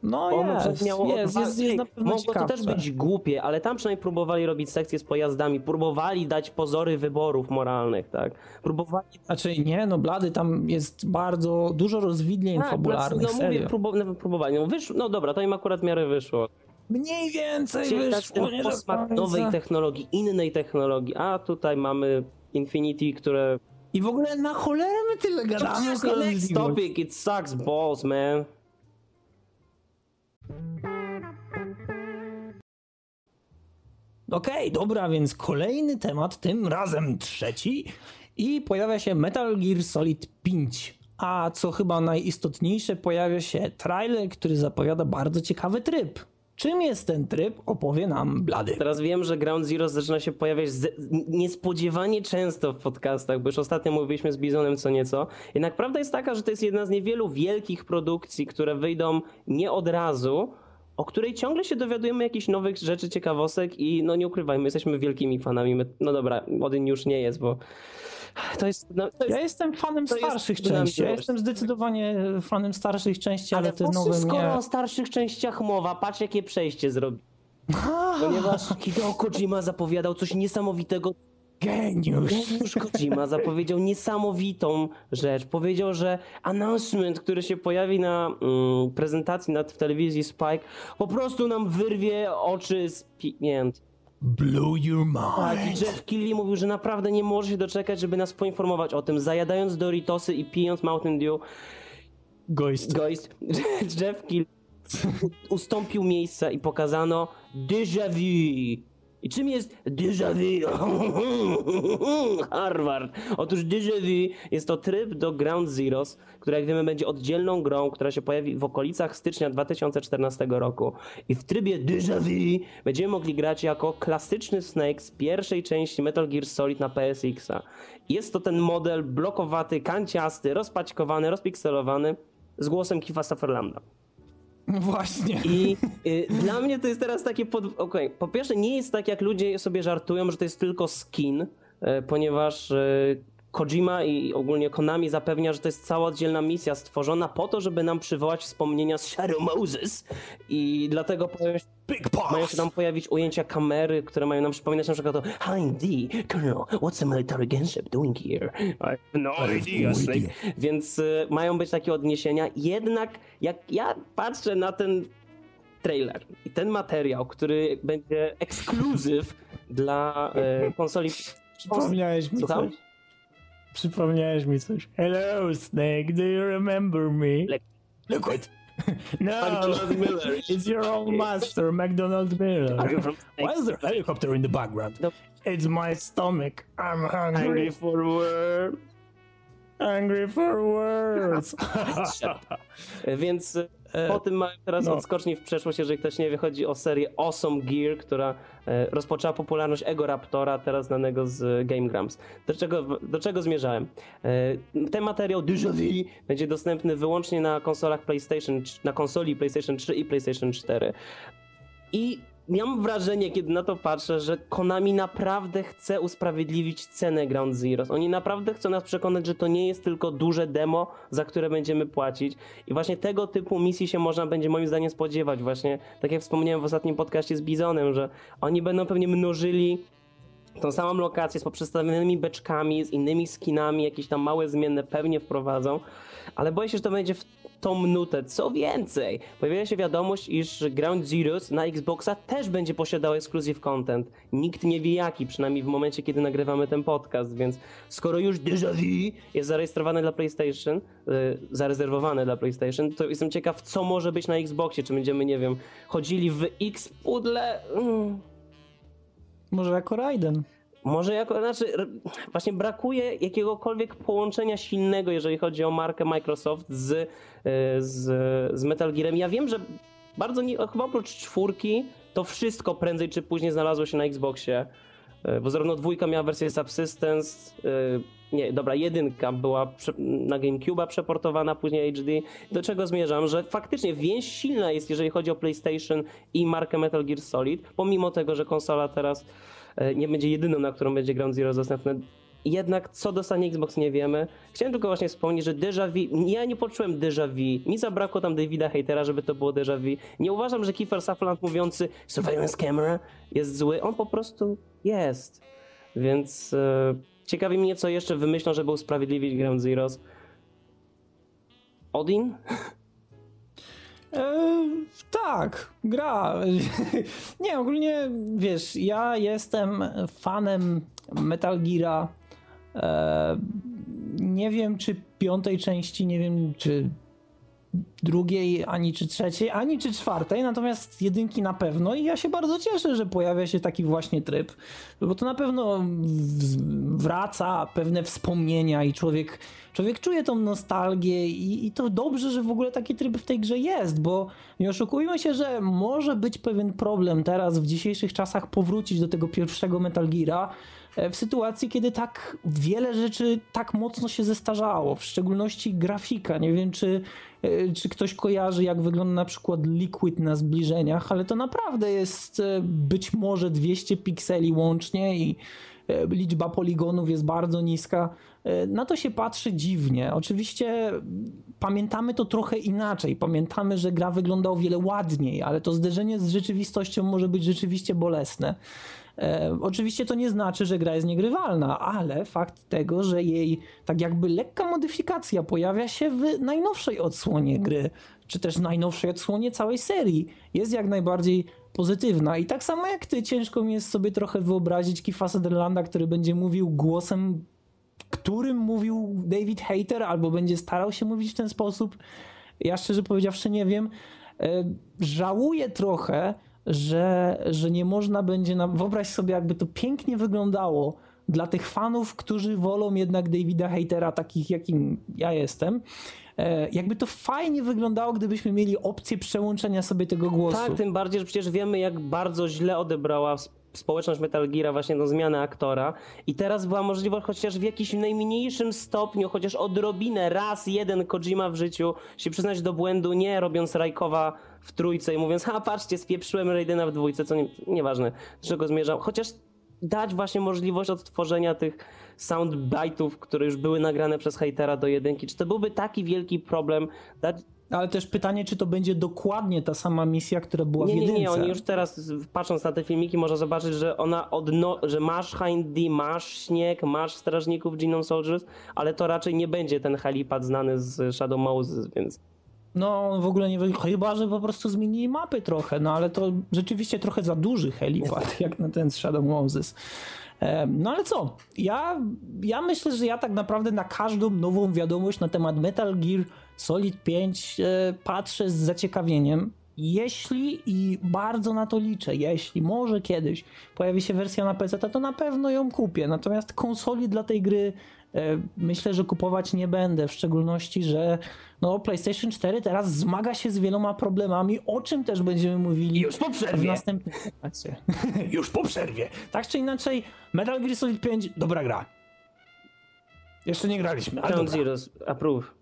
No jest, miało jest, jest, jest na pewno
Mogło to też być głupie, ale tam przynajmniej próbowali robić sekcje z pojazdami, próbowali dać pozory wyborów moralnych, tak? Próbowali...
Znaczy nie, no blady, tam jest bardzo dużo rozwidleń tak, fabularnych,
No mówię, próbo, no, próbowali, no, wyszło, no dobra, to im akurat w miarę wyszło.
Mniej więcej Czyli wyszło,
posmak nowej technologii, innej technologii, a tutaj mamy Infinity, które...
I w ogóle na cholerę my tyle gadamy.
Next topic, it sucks balls, man.
Okej, okay, dobra, więc kolejny temat, tym razem trzeci i pojawia się Metal Gear Solid 5. A co chyba najistotniejsze, pojawia się trailer, który zapowiada bardzo ciekawy tryb. Czym jest ten tryb, opowie nam Blady.
Teraz wiem, że Ground Zero zaczyna się pojawiać niespodziewanie często w podcastach, bo już ostatnio mówiliśmy z Bizonem co nieco. Jednak prawda jest taka, że to jest jedna z niewielu wielkich produkcji, które wyjdą nie od razu, o której ciągle się dowiadujemy jakichś nowych rzeczy, ciekawostek i no nie ukrywajmy, jesteśmy wielkimi fanami. No dobra, Odin już nie jest, bo to jest, no, to
jest, ja jestem fanem starszych części. Ja jestem zdecydowanie fanem starszych części, ale, ale te nowe
skoro nie... o starszych częściach mowa, patrz jakie przejście zrobi. Ponieważ Hideo Kojima zapowiadał coś niesamowitego.
Geniusz.
Geniusz Kojima zapowiedział niesamowitą rzecz. Powiedział, że announcement, który się pojawi na mm, prezentacji na, w telewizji Spike, po prostu nam wyrwie oczy z pieniędzy.
Blew your mind.
Tak, Jeff Keighley mówił, że naprawdę nie może się doczekać, żeby nas poinformować o tym, zajadając Doritosy i pijąc Mountain Dew.
Ghost.
Ghost. Jeff Keighley ustąpił miejsca i pokazano déjà vu. I czym jest déjà vu? Harvard. Otóż déjà vu jest to tryb do Ground Zeroes, który jak wiemy będzie oddzielną grą, która się pojawi w okolicach stycznia 2014 roku. I w trybie déjà vu będziemy mogli grać jako klasyczny Snake z pierwszej części Metal Gear Solid na PSX-a. Jest to ten model blokowaty, kanciasty, rozpaćkowany, rozpikselowany z głosem Kifa Sutherlanda.
Właśnie.
I y, dla mnie to jest teraz takie. Pod... Okay. Po pierwsze, nie jest tak, jak ludzie sobie żartują, że to jest tylko skin, y, ponieważ y, Kojima i ogólnie Konami zapewnia, że to jest cała oddzielna misja stworzona po to, żeby nam przywołać wspomnienia z Shadow Moses. I dlatego pojawią się, mają się tam pojawić ujęcia kamery, które mają nam przypominać na przykład o Hi D, Colonel, what's the military gunship doing here? I have no idea, Więc y, mają być takie odniesienia, jednak jak ja patrzę na ten trailer i ten materiał, który będzie ekskluzyw dla y, konsoli...
Przypomniałeś mi coś. Przypomniałeś mi coś. Hello, Snake, do you remember me?
Like,
Liquid. no, Miller. it's your old master, McDonald Miller. Are you from Why is there a helicopter in the background? No. It's my stomach. I'm hungry.
Hungry for words.
Hungry for words.
Więc po tym mamy teraz no. odskoczni w przeszłość, jeżeli ktoś nie wie, chodzi o serię Awesome Gear, która e, rozpoczęła popularność Ego Raptora, teraz znanego z Game Grumps. Do czego, do czego zmierzałem? E, ten materiał Déjà Vu będzie dostępny wyłącznie na konsolach PlayStation, na konsoli PlayStation 3 i PlayStation 4. I mam wrażenie, kiedy na to patrzę, że Konami naprawdę chce usprawiedliwić cenę Ground Zeroes. Oni naprawdę chcą nas przekonać, że to nie jest tylko duże demo, za które będziemy płacić. I właśnie tego typu misji się można będzie moim zdaniem spodziewać. Właśnie, tak jak wspomniałem w ostatnim podcaście z Bizonem, że oni będą pewnie mnożyli tą samą lokację z poprzestawionymi beczkami, z innymi skinami, jakieś tam małe zmienne pewnie wprowadzą, ale boję się, że to będzie w tą minutę. Co więcej, pojawia się wiadomość, iż Ground Zeroes na Xboxa też będzie posiadał exclusive content. Nikt nie wie jaki, przynajmniej w momencie, kiedy nagrywamy ten podcast, więc skoro już Déjà Vu jest zarejestrowane dla PlayStation, yy, zarezerwowane dla PlayStation, to jestem ciekaw, co może być na Xboxie. Czy będziemy, nie wiem, chodzili w X-pudle? Mm.
Może jako Raiden.
Może jako, znaczy, właśnie brakuje jakiegokolwiek połączenia silnego, jeżeli chodzi o markę Microsoft z, e, z, z Metal Gearem. Ja wiem, że bardzo, nie, chyba oprócz czwórki, to wszystko prędzej czy później znalazło się na Xboxie. E, bo zarówno dwójka miała wersję Subsistence, e, nie, dobra, jedynka była na GameCube'a przeportowana, później HD. Do czego zmierzam? Że faktycznie więź silna jest, jeżeli chodzi o PlayStation i markę Metal Gear Solid, pomimo tego, że konsola teraz E, nie będzie jedyną, na którą będzie Ground Zero dostępne. Jednak co dostanie Xbox nie wiemy. Chciałem tylko właśnie wspomnieć, że Deja Vu, ja nie poczułem Deja Vu, mi zabrakło tam Davida Hatera, żeby to było Deja Vu. Nie uważam, że Kiefer Sutherland mówiący surveillance camera jest zły, on po prostu jest. Więc e, ciekawi mnie, co jeszcze wymyślą, żeby usprawiedliwić Ground Zeroes. Odin?
E, tak, gra. nie, ogólnie wiesz, ja jestem fanem Metal Geara. E, nie wiem, czy piątej części, nie wiem, czy drugiej, ani czy trzeciej, ani czy czwartej, natomiast jedynki na pewno i ja się bardzo cieszę, że pojawia się taki właśnie tryb, bo to na pewno wraca pewne wspomnienia i człowiek, człowiek czuje tą nostalgię i, i to dobrze, że w ogóle taki tryb w tej grze jest, bo nie oszukujmy się, że może być pewien problem teraz w dzisiejszych czasach powrócić do tego pierwszego Metal Geara, w sytuacji, kiedy tak wiele rzeczy tak mocno się zestarzało, w szczególności grafika. Nie wiem, czy, e, czy ktoś kojarzy, jak wygląda na przykład Liquid na zbliżeniach, ale to naprawdę jest e, być może 200 pikseli łącznie i liczba poligonów jest bardzo niska. Na to się patrzy dziwnie. Oczywiście pamiętamy to trochę inaczej. Pamiętamy, że gra wygląda o wiele ładniej, ale to zderzenie z rzeczywistością może być rzeczywiście bolesne. E, oczywiście to nie znaczy, że gra jest niegrywalna, ale fakt tego, że jej tak jakby lekka modyfikacja pojawia się w najnowszej odsłonie gry, czy też najnowszej odsłonie całej serii, jest jak najbardziej pozytywna. I tak samo jak ty, ciężko mi jest sobie trochę wyobrazić Kifa Sutherlanda, który będzie mówił głosem, którym mówił David Hater, albo będzie starał się mówić w ten sposób. Ja szczerze powiedziawszy nie wiem. E, żałuję trochę, że, że nie można będzie. Na... Wyobraź sobie, jakby to pięknie wyglądało dla tych fanów, którzy wolą jednak Davida Hatera, takich jakim ja jestem. E, jakby to fajnie wyglądało, gdybyśmy mieli opcję przełączenia sobie tego głosu.
Tak, tym bardziej, że przecież wiemy, jak bardzo źle odebrała społeczność Metal Gear właśnie tą zmianę aktora i teraz była możliwość chociaż w jakimś najmniejszym stopniu, chociaż odrobinę, raz jeden Kojima w życiu się przyznać do błędu, nie robiąc Rajkowa w trójce i mówiąc, a patrzcie, spieprzyłem Raidena w dwójce, co nie, nieważne, do czego zmierzam. Chociaż dać właśnie możliwość odtworzenia tych soundbite'ów, które już były nagrane przez hejtera do jedynki. Czy to byłby taki wielki problem? Dać...
Ale też pytanie, czy to będzie dokładnie ta sama misja, która była
nie,
w jedynce.
Nie, nie, oni już teraz patrząc na te filmiki można zobaczyć, że ona odno... że masz Hindy, masz śnieg, masz strażników Genome Soldiers, ale to raczej nie będzie ten helipad znany z Shadow Moses, więc
no, w ogóle nie chyba, że po prostu zmienili mapy trochę, no ale to rzeczywiście trochę za duży helipad, jak na ten Shadow Moses. No ale co? Ja, ja myślę, że ja tak naprawdę na każdą nową wiadomość na temat Metal Gear Solid 5 e, patrzę z zaciekawieniem. Jeśli i bardzo na to liczę, jeśli może kiedyś pojawi się wersja na PC, to na pewno ją kupię. Natomiast konsoli dla tej gry E, myślę, że kupować nie będę, w szczególności, że no, PlayStation 4 teraz zmaga się z wieloma problemami, o czym też będziemy mówili
już po przerwie.
w następnym temacie. już po przerwie. Tak czy inaczej, Metal Gear Solid 5, dobra gra. Jeszcze nie graliśmy, ale
Ground Zeroes, approve.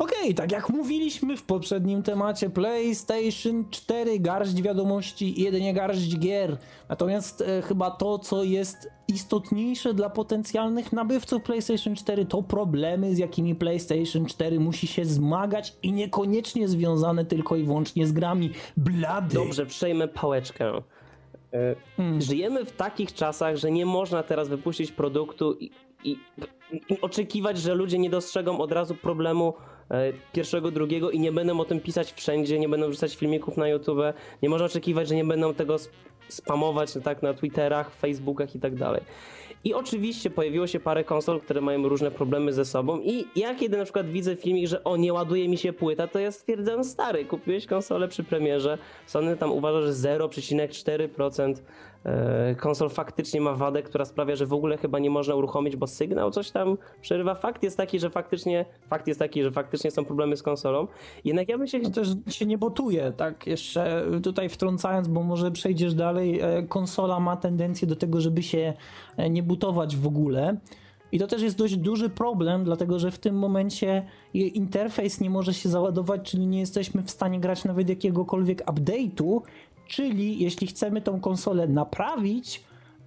Okej, okay, tak jak mówiliśmy w poprzednim temacie, PlayStation 4 garść wiadomości i jedynie garść gier. Natomiast e, chyba to, co jest istotniejsze dla potencjalnych nabywców PlayStation 4, to problemy, z jakimi PlayStation 4 musi się zmagać i niekoniecznie związane tylko i wyłącznie z grami. Blady.
Dobrze, przejmę pałeczkę. E, hmm. Żyjemy w takich czasach, że nie można teraz wypuścić produktu i, i, i oczekiwać, że ludzie nie dostrzegą od razu problemu pierwszego, drugiego i nie będą o tym pisać wszędzie, nie będą wrzucać filmików na YouTube, nie można oczekiwać, że nie będą tego spamować tak na Twitterach, Facebookach i tak dalej. I oczywiście pojawiło się parę konsol, które mają różne problemy ze sobą i ja kiedy na przykład widzę filmik, że o nie ładuje mi się płyta, to ja stwierdzam stary, kupiłeś konsolę przy premierze, Sony tam uważa, że 0,4% E, konsol faktycznie ma wadę, która sprawia, że w ogóle chyba nie można uruchomić, bo sygnał coś tam przerywa. Fakt jest taki, że faktycznie, fakt jest taki, że faktycznie są problemy z konsolą. Jednak ja bym się...
No też się nie botuje, tak? Jeszcze tutaj wtrącając, bo może przejdziesz dalej, e, konsola ma tendencję do tego, żeby się e, nie butować w ogóle. I to też jest dość duży problem, dlatego że w tym momencie interfejs nie może się załadować, czyli nie jesteśmy w stanie grać nawet jakiegokolwiek update'u, Czyli jeśli chcemy tą konsolę naprawić,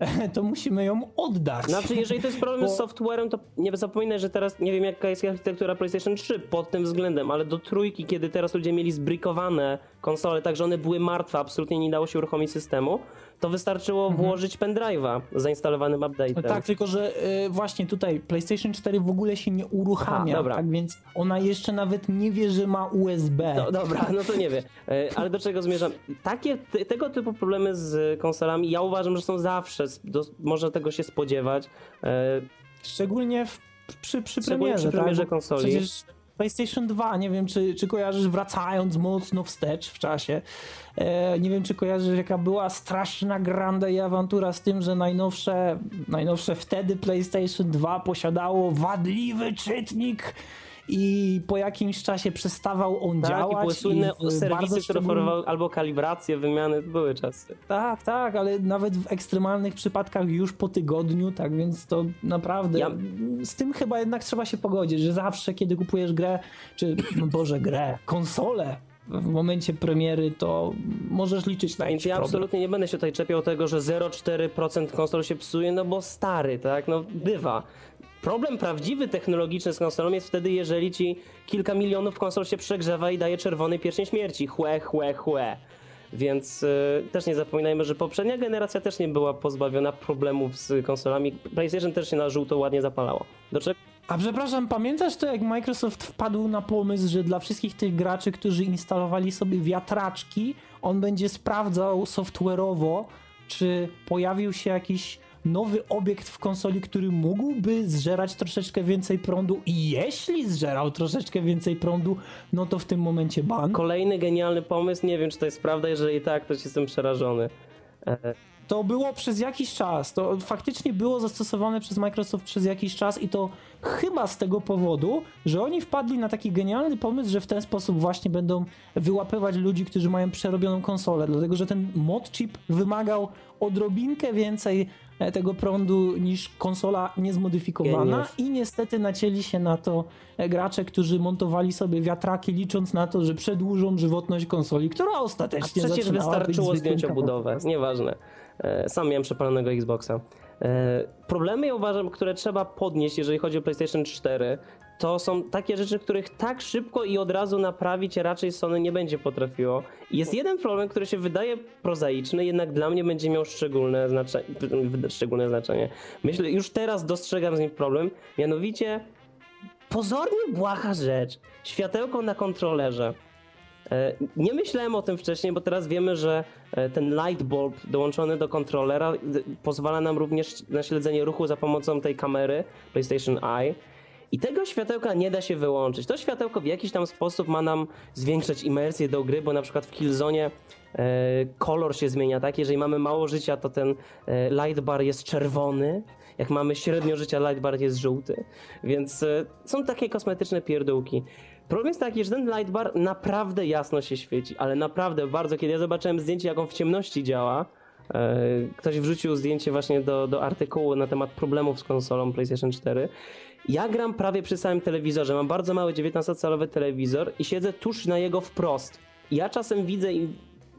to musimy ją oddać.
Znaczy, jeżeli to jest problem Bo... z softwarem, to nie zapominaj, że teraz nie wiem jaka jest architektura PlayStation 3 pod tym względem, ale do trójki, kiedy teraz ludzie mieli zbrikowane konsole, tak że one były martwe, absolutnie nie dało się uruchomić systemu, to wystarczyło mhm. włożyć pendrive'a zainstalowanym update'em.
Tak, tylko że y, właśnie tutaj PlayStation 4 w ogóle się nie uruchamia, Aha, tak więc ona jeszcze nawet nie wie, że ma USB.
No, dobra, no to nie wie. Y, ale do czego zmierzam? Takie, tego typu problemy z konsolami ja uważam, że są zawsze, do, można tego się spodziewać. Y,
Szczególnie w przy, przy
Szczególnie
premierze,
przy premierze
tak?
Konsoli.
Przecież PlayStation 2, nie wiem czy, czy kojarzysz, wracając mocno wstecz w czasie, e, nie wiem czy kojarzysz jaka była straszna granda i awantura z tym, że najnowsze, najnowsze wtedy PlayStation 2 posiadało wadliwy czytnik i po jakimś czasie przestawał on
Tak, i
działać.
były słynne
bardzo
serwisy, które oferowały albo kalibrację, wymiany, były czasy.
Tak, tak, ale nawet w ekstremalnych przypadkach już po tygodniu, tak więc to naprawdę
Ja-
z tym chyba jednak trzeba się pogodzić, że zawsze kiedy kupujesz grę, czy no Boże grę, konsolę w momencie premiery, to możesz liczyć na jakiś
ja
problem.
absolutnie nie będę się tutaj czepiał tego, że 0,4% konsol się psuje, no bo stary, tak? No bywa. Problem prawdziwy technologiczny z konsolą jest wtedy, jeżeli ci kilka milionów konsol się przegrzewa i daje czerwony pierścień śmierci. Chłe, chłe, chłe. Więc y, też nie zapominajmy, że poprzednia generacja też nie była pozbawiona problemów z konsolami. PlayStation też się na żółto ładnie zapalało. Do czego
A przepraszam, pamiętasz to, jak Microsoft wpadł na pomysł, że dla wszystkich tych graczy, którzy instalowali sobie wiatraczki, on będzie sprawdzał software'owo, czy pojawił się jakiś nowy obiekt w konsoli, który mógłby zżerać troszeczkę więcej prądu i jeśli zżerał troszeczkę więcej prądu, no to w tym momencie ban.
kolejny genialny pomysł, nie wiem czy to jest prawda, jeżeli tak, to jestem przerażony. E,
To było przez jakiś czas, to faktycznie było zastosowane przez Microsoft przez jakiś czas i to chyba z tego powodu, że oni wpadli na taki genialny pomysł, że w ten sposób właśnie będą wyłapywać ludzi, którzy mają przerobioną konsolę, dlatego że ten mod chip wymagał odrobinkę więcej tego prądu niż konsola niezmodyfikowana
Geniusz.
i niestety nacięli się na to e, gracze, którzy montowali sobie wiatraki licząc na to, że przedłużą żywotność konsoli, która
A
ostatecznie
przecież
zaczynała być
wystarczyło
zwykłym
zdjąć
kawałkiem
obudowę, nieważne. E, Sam miałem przepalonego Xboxa. E, Problemy, ja uważam, które trzeba podnieść, jeżeli chodzi o PlayStation 4, to są takie rzeczy, których tak szybko i od razu naprawić raczej Sony nie będzie potrafiło. Jest jeden problem, który się wydaje prozaiczny, jednak dla mnie będzie miał szczególne znaczenie. Szczególne znaczenie. Myślę, już teraz dostrzegam z nim problem, mianowicie pozornie błaha rzecz. Światełko na kontrolerze. E, Nie myślałem o tym wcześniej, bo teraz wiemy, że e, ten light bulb dołączony do kontrolera d- pozwala nam również na śledzenie ruchu za pomocą tej kamery PlayStation Eye. I tego światełka nie da się wyłączyć. To światełko w jakiś tam sposób ma nam zwiększać imersję do gry, bo na przykład w Killzone e, kolor się zmienia, tak? Jeżeli mamy mało życia, to ten e, light bar jest czerwony. Jak mamy średnio życia, light bar jest żółty. Więc e, są takie kosmetyczne pierdółki. Problem jest taki, że ten light bar naprawdę jasno się świeci, ale naprawdę bardzo. Kiedy ja zobaczyłem zdjęcie, jak on w ciemności działa, ktoś wrzucił zdjęcie właśnie do, do artykułu na temat problemów z konsolą PlayStation 4. Ja gram prawie przy samym telewizorze. Mam bardzo mały 19-calowy telewizor i siedzę tuż na jego wprost. Ja czasem widzę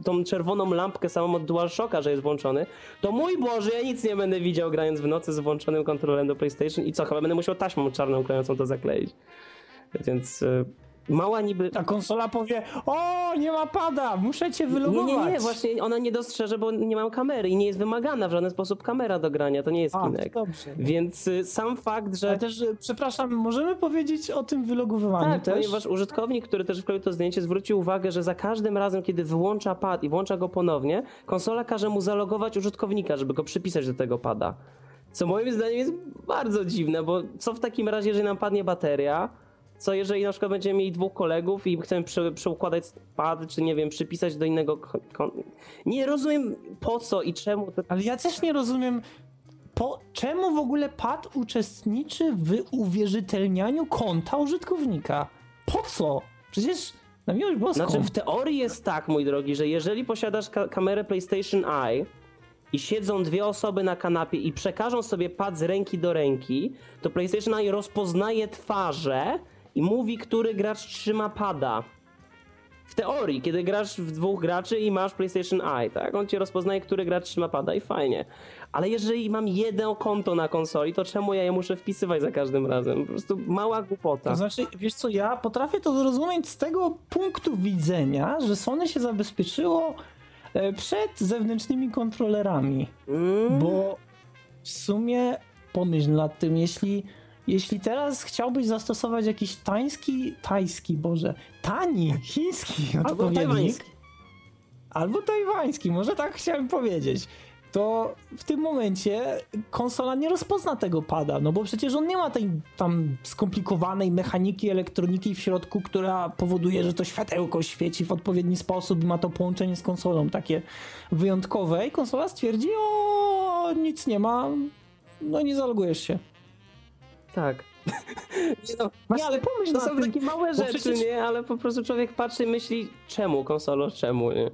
tą czerwoną lampkę samą od DualShocka, że jest włączony, to mój Boże, ja nic nie będę widział grając w nocy z włączonym kontrolerem do PlayStation i co, chyba będę musiał taśmą czarną klejącą to zakleić. Więc y, mała niby...
Ta konsola powie, o, nie ma pada, muszę cię
Nie,
wylogować.
nie, nie, właśnie ona nie dostrzeże, bo nie mam kamery i nie jest wymagana w żaden sposób kamera do grania, to nie jest
A,
Kinect.
dobrze.
Więc y, sam fakt, że...
Ale też, e, przepraszam, możemy powiedzieć o tym wylogowywaniu
Tak,
też?
ponieważ użytkownik, który też wkleił to zdjęcie, zwrócił uwagę, że za każdym razem, kiedy wyłącza pad i włącza go ponownie, konsola każe mu zalogować użytkownika, żeby go przypisać do tego pada. Co moim zdaniem jest bardzo dziwne, bo co w takim razie, jeżeli nam padnie bateria? Co jeżeli na przykład będziemy mieli dwóch kolegów i chcemy prze, przeukładać pad, czy nie wiem, przypisać do innego... Nie rozumiem po co i czemu to
Ale ja też nie rozumiem, po czemu w ogóle pad uczestniczy w uwierzytelnianiu konta użytkownika? Po co? Przecież na miłość boską.
Znaczy w teorii jest tak, mój drogi, że jeżeli posiadasz ka- kamerę PlayStation Eye i siedzą dwie osoby na kanapie i przekażą sobie pad z ręki do ręki, to PlayStation Eye rozpoznaje twarze i mówi, który gracz trzyma pada. W teorii, kiedy grasz w dwóch graczy i masz PlayStation Eye, tak? On ci rozpoznaje, który gracz trzyma pada i fajnie. Ale jeżeli mam jedno konto na konsoli, to czemu ja je muszę wpisywać za każdym razem? Po prostu mała głupota.
To znaczy, wiesz co, ja potrafię to zrozumieć z tego punktu widzenia, że Sony się zabezpieczyło e, przed zewnętrznymi kontrolerami.
Mm.
Bo w sumie pomyśl nad tym, jeśli, jeśli teraz chciałbyś zastosować jakiś tański, tajski, boże, tani, chiński
Albo tajwański.
albo tajwański, może tak chciałem powiedzieć, to w tym momencie konsola nie rozpozna tego pada, no bo przecież on nie ma tej tam skomplikowanej mechaniki, elektroniki w środku, która powoduje, że to światełko świeci w odpowiedni sposób i ma to połączenie z konsolą takie wyjątkowe i konsola stwierdzi, o nic nie ma, no nie zalogujesz się.
Tak.
Nie, no, nie ale pomyśl
To są takie małe rzeczy,
przecież-
nie? Ale po prostu człowiek patrzy i myśli, czemu konsolo, czemu, nie?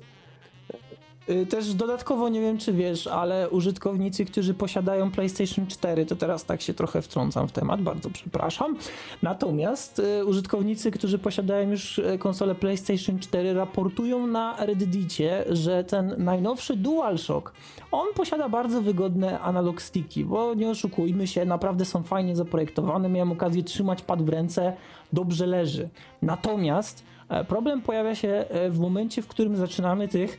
Y, Też dodatkowo nie wiem, czy wiesz, ale użytkownicy, którzy posiadają PlayStation 4, to teraz tak się trochę wtrącam w temat, bardzo przepraszam. Natomiast y, użytkownicy, którzy posiadają już y, konsolę PlayStation 4, raportują na Reddicie, że ten najnowszy DualShock, on posiada bardzo wygodne analog sticki, bo nie oszukujmy się, naprawdę są fajnie zaprojektowane. Miałem okazję trzymać pad w ręce, dobrze leży. Natomiast e, problem pojawia się e, w momencie, w którym zaczynamy tych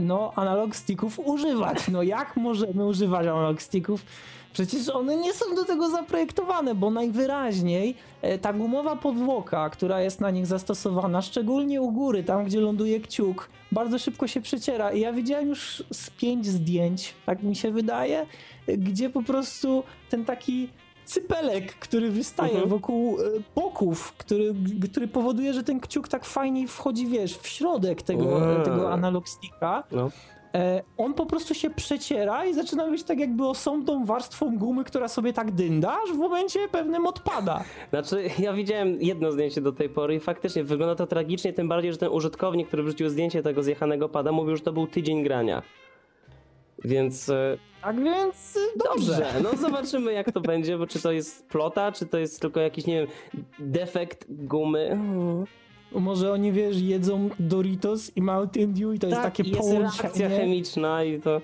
no, analog sticków używać. No jak możemy używać analog sticków? Przecież one nie są do tego zaprojektowane, bo najwyraźniej e, ta gumowa podłoka, która jest na nich zastosowana, szczególnie u góry, tam gdzie ląduje kciuk, bardzo szybko się przeciera. I ja widziałem już z pięć zdjęć, tak mi się wydaje, e, gdzie po prostu ten taki cypelek, który wystaje
Mhm.
wokół e, boków, który, który powoduje, że ten kciuk tak fajnie wchodzi, wiesz, w środek tego, tego analog sticka.
No.
E, on po prostu się przeciera i zaczyna być tak jakby osobną warstwą gumy, która sobie tak dynda, aż w momencie pewnym odpada.
Znaczy, ja widziałem jedno zdjęcie do tej pory i faktycznie wygląda to tragicznie, tym bardziej, że ten użytkownik, który wrzucił zdjęcie tego zjechanego pada, mówił, że to był tydzień grania. Więc e,
Tak więc y, dobrze.
dobrze, no zobaczymy jak to będzie, bo czy to jest plota, czy to jest tylko jakiś, nie wiem, defekt gumy.
Może oni, wiesz, jedzą Doritos i Mountain Dew i to jest takie
Tak, jest reakcja
połączenie,
chemiczna i to...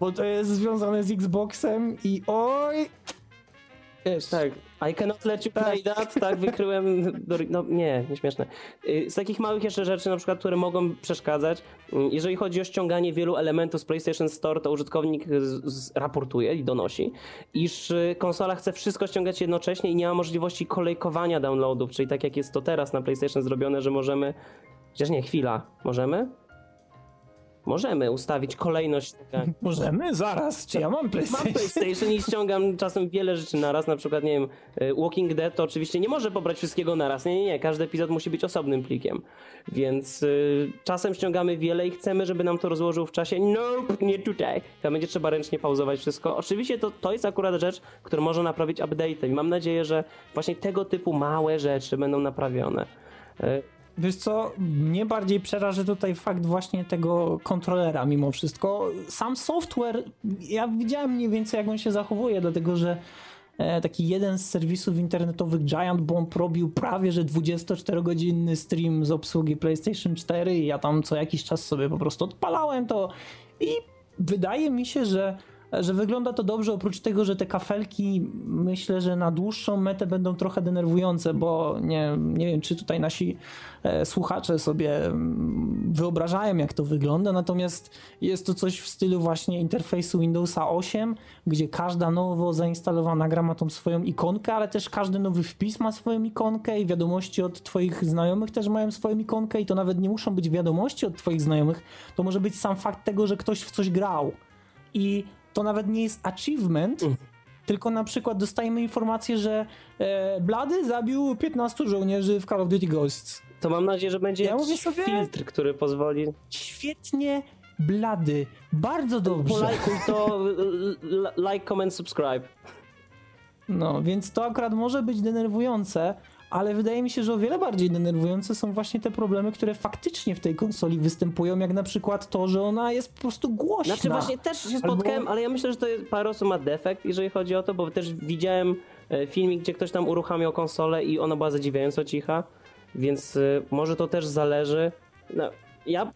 bo to jest związane z Xboxem i oj... Wiesz,
Tak, I cannot let you play that, tak, wykryłem, no nie, nieśmieszne. Y, Z takich małych jeszcze rzeczy, na przykład, które mogą przeszkadzać, y, jeżeli chodzi o ściąganie wielu elementów z PlayStation Store, to użytkownik z, z raportuje i donosi, iż y, konsola chce wszystko ściągać jednocześnie i nie ma możliwości kolejkowania downloadów, czyli tak jak jest to teraz na PlayStation zrobione, że możemy, chociaż nie, chwila, możemy? Możemy ustawić kolejność tak,
Możemy? Zaraz, czy ja mam
Mam
PlayStation?
PlayStation i ściągam czasem wiele rzeczy naraz, na przykład, nie wiem, y, Walking Dead to oczywiście nie może pobrać wszystkiego naraz, nie, nie, nie, każdy epizod musi być osobnym plikiem, więc y, czasem ściągamy wiele i chcemy, żeby nam to rozłożył w czasie, nope, nie tutaj, to będzie trzeba ręcznie pauzować wszystko. Oczywiście to, to jest akurat rzecz, którą można naprawić update'em i mam nadzieję, że właśnie tego typu małe rzeczy będą naprawione. Y,
Wiesz co, mnie bardziej przeraża tutaj fakt właśnie tego kontrolera mimo wszystko. Sam software, ja widziałem mniej więcej jak on się zachowuje, dlatego że e, taki jeden z serwisów internetowych Giant Bomb robił prawie że 24-godzinny stream z obsługi PlayStation 4 i ja tam co jakiś czas sobie po prostu odpalałem to i wydaje mi się, że że wygląda to dobrze, oprócz tego, że te kafelki myślę, że na dłuższą metę będą trochę denerwujące, bo nie, nie wiem, czy tutaj nasi e, słuchacze sobie mm, wyobrażają, jak to wygląda, natomiast jest to coś w stylu właśnie interfejsu Windowsa 8, gdzie każda nowo zainstalowana gra ma tą swoją ikonkę, ale też każdy nowy wpis ma swoją ikonkę i wiadomości od twoich znajomych też mają swoją ikonkę i to nawet nie muszą być wiadomości od twoich znajomych, to może być sam fakt tego, że ktoś w coś grał. I to nawet nie jest achievement, tylko na przykład dostajemy informację, że e, Blady zabił 15 żołnierzy w Call of Duty Ghosts.
To mam nadzieję, że będzie
Ja mówię sobie-
filtr, który pozwoli
Świetnie, Blady. Bardzo dobrze.
Polajkuj to, like, comment, subscribe.
No, więc to akurat może być denerwujące, ale wydaje mi się, że o wiele bardziej denerwujące są właśnie te problemy, które faktycznie w tej konsoli występują, jak na przykład to, że ona jest po prostu głośna.
Znaczy właśnie też się spotkałem, ale ja myślę, że to jest, parę osób ma defekt, jeżeli chodzi o to, bo też widziałem e, filmik, gdzie ktoś tam uruchamiał konsolę i ona była zadziwiająco cicha, więc e, może to też zależy. No, ja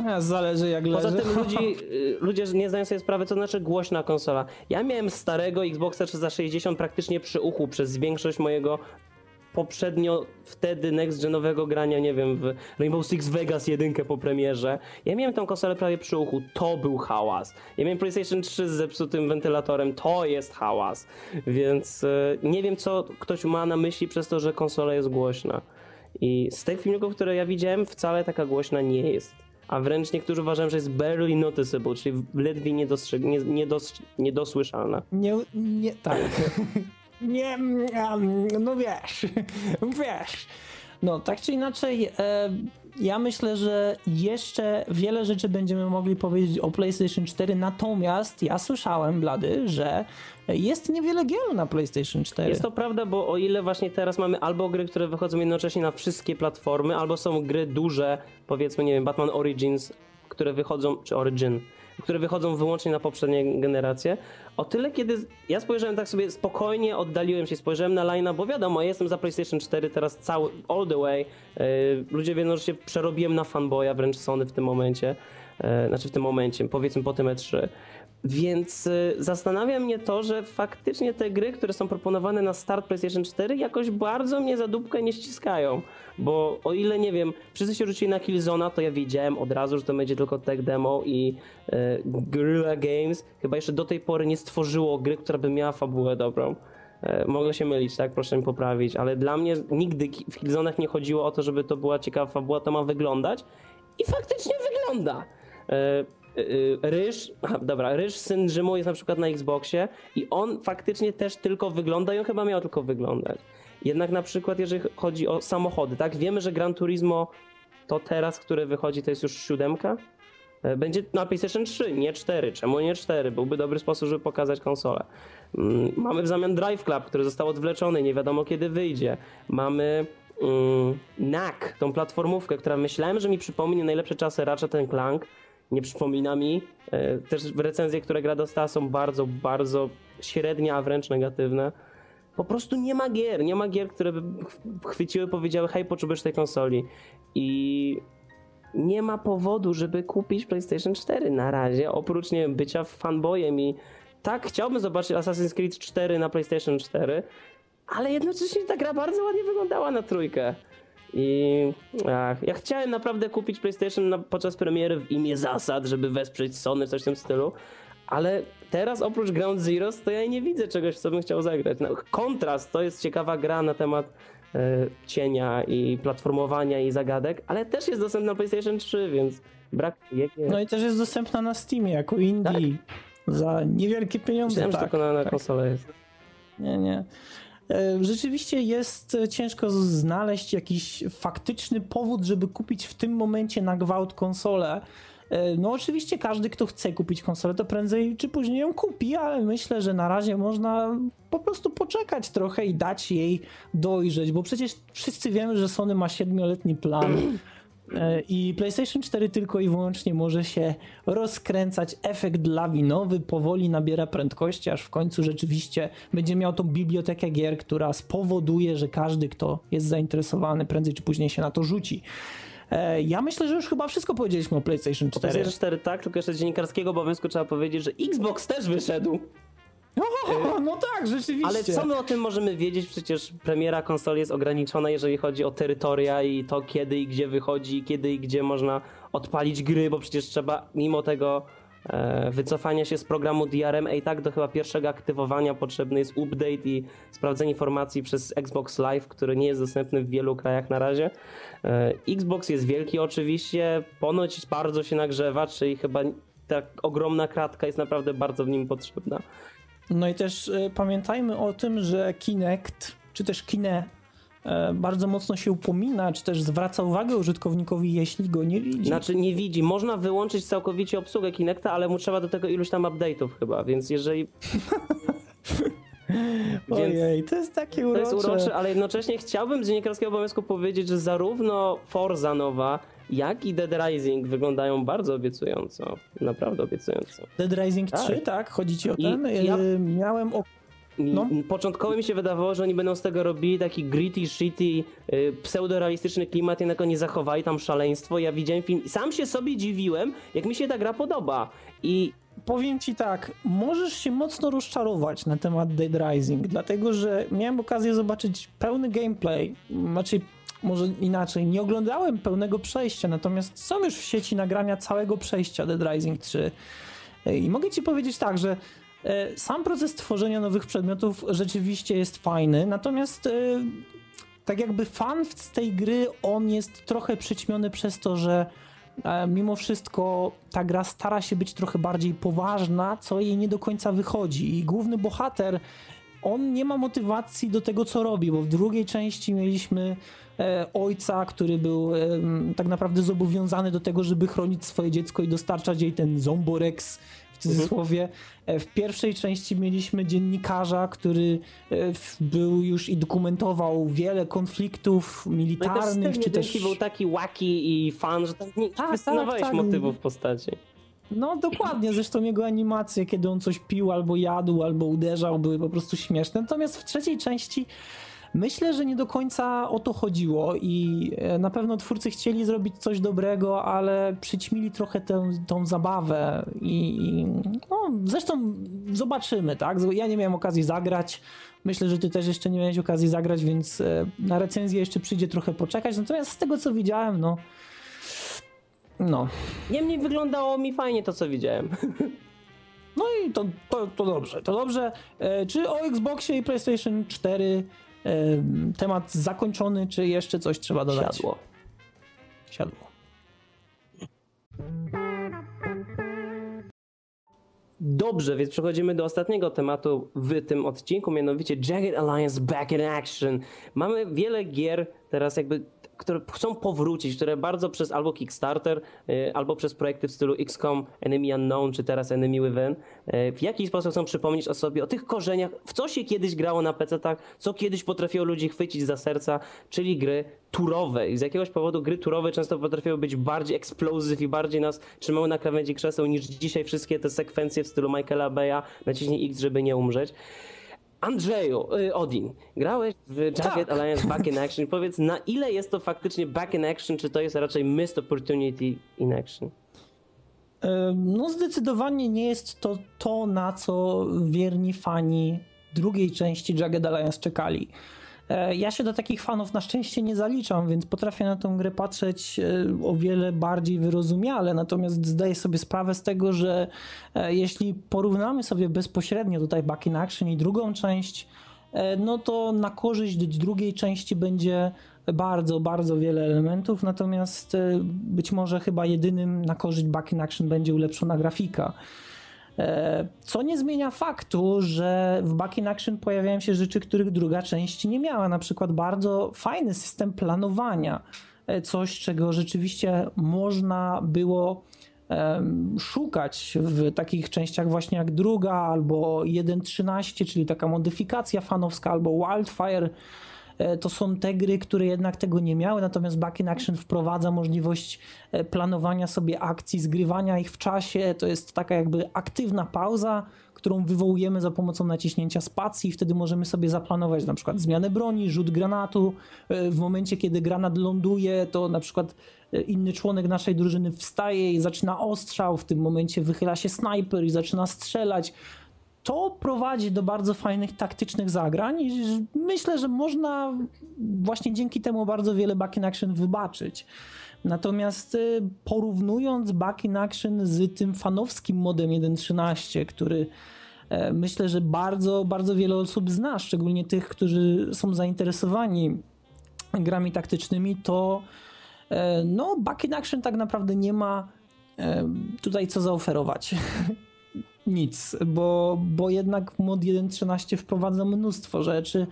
Zależy jak leży.
Poza tym ludzi, y, ludzie nie zdają sobie sprawy, co znaczy głośna konsola. Ja miałem starego Xboxa 360 praktycznie przy uchu przez większość mojego poprzednio wtedy next-genowego grania, nie wiem, w Rainbow Six Vegas jedynkę po premierze. Ja miałem tą konsolę prawie przy uchu, to był hałas. Ja miałem PlayStation 3 z zepsutym wentylatorem, to jest hałas. Więc y, nie wiem, co ktoś ma na myśli przez to, że konsola jest głośna. I z tych filmików, które ja widziałem, wcale taka głośna nie jest. a wręcz niektórzy uważają, że jest barely noticeable, czyli ledwie niedostrzeg, nie, niedos, niedosłyszalna.
Nie, nie, tak. nie, mm, no wiesz, wiesz. No, tak czy inaczej, e, ja myślę, że jeszcze wiele rzeczy będziemy mogli powiedzieć o PlayStation 4, natomiast ja słyszałem, Blady, że jest niewiele gier na PlayStation 4.
Jest to prawda, bo o ile właśnie teraz mamy albo gry, które wychodzą jednocześnie na wszystkie platformy, albo są gry duże, powiedzmy, nie wiem, Batman Origins, które wychodzą, czy Origin, które wychodzą wyłącznie na poprzednie generacje. O tyle, kiedy ja spojrzałem tak sobie spokojnie, oddaliłem się, spojrzałem na line'a, bo wiadomo, jestem za PlayStation 4 teraz cały, all the way. Yy, ludzie wiedzą, że się przerobiłem na fanboya wręcz Sony w tym momencie. Yy, znaczy w tym momencie, powiedzmy po tym E3. Więc y, zastanawia mnie to, że faktycznie te gry, które są proponowane na start PlayStation 4 jakoś bardzo mnie za dupkę nie ściskają. Bo o ile, nie wiem, wszyscy się rzucili na Killzona, to ja wiedziałem od razu, że to będzie tylko tech demo i y, Guerrilla Games chyba jeszcze do tej pory nie stworzyło gry, która by miała fabułę dobrą. Y, mogę się mylić, tak? Proszę mi poprawić, ale dla mnie nigdy w Killzonach nie chodziło o to, żeby to była ciekawa fabuła, to ma wyglądać i faktycznie wygląda. Y, Ryż, dobra, Ryż syn Rzymu jest na przykład na Xboxie i on faktycznie też tylko wygląda i on chyba miał tylko wyglądać. Jednak na przykład jeżeli chodzi o samochody, tak, wiemy, że Gran Turismo to teraz, które wychodzi, to jest już siódemka. E, będzie na PlayStation 3, nie 4. Czemu nie 4? Byłby dobry sposób, żeby pokazać konsolę. Mm, mamy w zamian Drive Club, który został odwleczony, nie wiadomo kiedy wyjdzie. Mamy mm, NAC, tą platformówkę, która myślałem, że mi przypomni najlepsze czasy Ratchet Clank nie przypomina mi. E, też recenzje, które gra dostała są bardzo, bardzo średnie, a wręcz negatywne. Po prostu nie ma gier, nie ma gier, które by chwyciły, powiedziały hej, potrzebujesz tej konsoli. I nie ma powodu, żeby kupić PlayStation 4 na razie, oprócz nie wiem, bycia fanboyem i tak, chciałbym zobaczyć Assassin's Creed 4 na PlayStation 4, ale jednocześnie ta gra bardzo ładnie wyglądała na trójkę. I ach, ja chciałem naprawdę kupić PlayStation na, podczas premiery w imię zasad, żeby wesprzeć Sony, coś w tym stylu. Ale teraz oprócz Ground Zeroes to ja nie widzę czegoś, co bym chciał zagrać. No, Kontrast to jest ciekawa gra na temat e, cienia i platformowania i zagadek, ale też jest dostępna na PlayStation 3, więc brak
No i też jest dostępna na Steamie jako indie tak? za niewielkie pieniądze.
Myślałem,
tak,
że tylko na, na
tak.
konsolę jest.
Nie, nie. E, rzeczywiście jest ciężko znaleźć jakiś faktyczny powód, żeby kupić w tym momencie na gwałt konsolę. E, no oczywiście każdy, kto chce kupić konsolę, to prędzej czy później ją kupi, ale myślę, że na razie można po prostu poczekać trochę i dać jej dojrzeć, bo przecież wszyscy wiemy, że Sony ma siedmioletni plan I PlayStation 4 tylko i wyłącznie może się rozkręcać. Efekt lawinowy powoli nabiera prędkości, aż w końcu rzeczywiście będzie miał tą bibliotekę gier, która spowoduje, że każdy, kto jest zainteresowany, prędzej czy później się na to rzuci. E, ja myślę, że już chyba wszystko powiedzieliśmy o PlayStation 4. O
PlayStation 4 tak, tylko jeszcze dziennikarskiego obowiązku trzeba powiedzieć, że Xbox też wyszedł.
No tak, rzeczywiście.
Ale co my o tym możemy wiedzieć? Przecież premiera konsoli jest ograniczona, jeżeli chodzi o terytoria i to kiedy i gdzie wychodzi, kiedy i gdzie można odpalić gry, bo przecież trzeba mimo tego e, wycofania się z programu DRM, i tak do chyba pierwszego aktywowania potrzebny jest update i sprawdzenie informacji przez Xbox Live, który nie jest dostępny w wielu krajach na razie. E, Xbox jest wielki oczywiście, ponoć bardzo się nagrzewa, czyli chyba ta ogromna kratka jest naprawdę bardzo w nim potrzebna.
No i też y, pamiętajmy o tym, że Kinect, czy też Kine e, bardzo mocno się upomina, czy też zwraca uwagę użytkownikowi, jeśli go nie widzi.
Znaczy nie widzi. Można wyłączyć całkowicie obsługę Kinecta, ale mu trzeba do tego iluś tam update'ów chyba, więc jeżeli...
Ojej, to jest takie urocze.
To jest urocze, ale jednocześnie chciałbym z dziennikarskiego obowiązku powiedzieć, że zarówno Forza nowa, jak i Dead Rising wyglądają bardzo obiecująco. Naprawdę obiecująco.
Dead Rising tak. 3, tak? Chodzi ci o ten? Ja... Miałem o...
No. Początkowo mi się wydawało, że oni będą z tego robili taki gritty, shitty, yy, pseudorealistyczny klimat, jednak oni zachowali tam szaleństwo. Ja widziałem film i sam się sobie dziwiłem, jak mi się ta gra podoba. I
powiem ci tak, możesz się mocno rozczarować na temat Dead Rising, dlatego że miałem okazję zobaczyć pełny gameplay, znaczy może inaczej, nie oglądałem pełnego przejścia, natomiast są już w sieci nagrania całego przejścia Dead Rising 3. I mogę ci powiedzieć tak, że e, sam proces tworzenia nowych przedmiotów rzeczywiście jest fajny, natomiast e, tak jakby fan z tej gry, on jest trochę przyćmiony przez to, że e, mimo wszystko ta gra stara się być trochę bardziej poważna, co jej nie do końca wychodzi. I główny bohater, on nie ma motywacji do tego, co robi, bo w drugiej części mieliśmy e, ojca, który był e, tak naprawdę zobowiązany do tego, żeby chronić swoje dziecko i dostarczać jej ten zomborex w cudzysłowie. E, w pierwszej części mieliśmy dziennikarza, który był już i dokumentował wiele konfliktów militarnych,
no i
czy też...
był taki wacky i fan, że tam nie tak, tak, tak. motywów postaci.
No dokładnie, zresztą jego animacje, kiedy on coś pił albo jadł, albo uderzał, były po prostu śmieszne. Natomiast w trzeciej części Myślę, że nie do końca o to chodziło i e, na pewno twórcy chcieli zrobić coś dobrego, ale przyćmili trochę tę, tą zabawę i no, zresztą zobaczymy, tak? Ja nie miałem okazji zagrać, myślę, że ty też jeszcze nie miałeś okazji zagrać, więc e, na recenzję jeszcze przyjdzie trochę poczekać, natomiast z tego co widziałem, no no.
Niemniej wyglądało mi fajnie to, co widziałem.
No i to, to, to dobrze, to dobrze. E, czy o Xboxie i PlayStation 4 temat zakończony, czy jeszcze coś trzeba dodać?
Siadło.
Siadło.
Dobrze, więc przechodzimy do ostatniego tematu w tym odcinku, mianowicie Jagged Alliance Back in Action. Mamy wiele gier teraz jakby które chcą powrócić, które bardzo przez albo Kickstarter, y, albo przez projekty w stylu XCOM, Enemy Unknown, czy teraz Enemy Within, y, w jakiś sposób chcą przypomnieć o sobie, o tych korzeniach, w co się kiedyś grało na PC-tach, co kiedyś potrafiło ludzi chwycić za serca, czyli gry turowe. I z jakiegoś powodu gry turowe często potrafiły być bardziej explosive i bardziej nas trzymały na krawędzi krzeseł niż dzisiaj wszystkie te sekwencje w stylu Michaela Beya, naciśnij X, żeby nie umrzeć. Andrzeju, y, Odin, grałeś w Jagged tak. Alliance Back in Action. Powiedz, na ile jest to faktycznie back in action, czy to jest raczej missed opportunity in action?
No zdecydowanie nie jest to to, na co wierni fani drugiej części Jagged Alliance czekali. E, ja się do takich fanów na szczęście nie zaliczam, więc potrafię na tę grę patrzeć e, o wiele bardziej wyrozumiale. Natomiast zdaję sobie sprawę z tego, że e, jeśli porównamy sobie bezpośrednio tutaj Back in Action i drugą część, no to na korzyść drugiej części będzie bardzo, bardzo wiele elementów, natomiast być może chyba jedynym na korzyść Back in Action będzie ulepszona grafika. E, co nie zmienia faktu, że w Back in Action pojawiają się rzeczy, których druga część nie miała. Na przykład bardzo fajny system planowania. E, coś, czego rzeczywiście można było szukać w takich częściach właśnie jak druga albo 1.13, czyli taka modyfikacja fanowska, albo Wildfire to są te gry, które jednak tego nie miały, natomiast Back in Action wprowadza możliwość e, planowania sobie akcji, zgrywania ich w czasie, to jest taka jakby aktywna pauza, którą wywołujemy za pomocą naciśnięcia spacji. I wtedy możemy sobie zaplanować na przykład zmianę broni, rzut granatu. E, w momencie, kiedy granat ląduje, to na przykład inny członek naszej drużyny wstaje i zaczyna ostrzał, w tym momencie wychyla się snajper i zaczyna strzelać to prowadzi do bardzo fajnych taktycznych zagrań i myślę, że można właśnie dzięki temu bardzo wiele back in action wybaczyć. Natomiast y, porównując back in action z tym fanowskim modem 1.13, który e, myślę, że bardzo, bardzo wiele osób zna, szczególnie tych, którzy są zainteresowani grami taktycznymi, to e, no, back in action tak naprawdę nie ma e, tutaj co zaoferować. nic, bo, bo jednak mod 1.13 wprowadza mnóstwo rzeczy.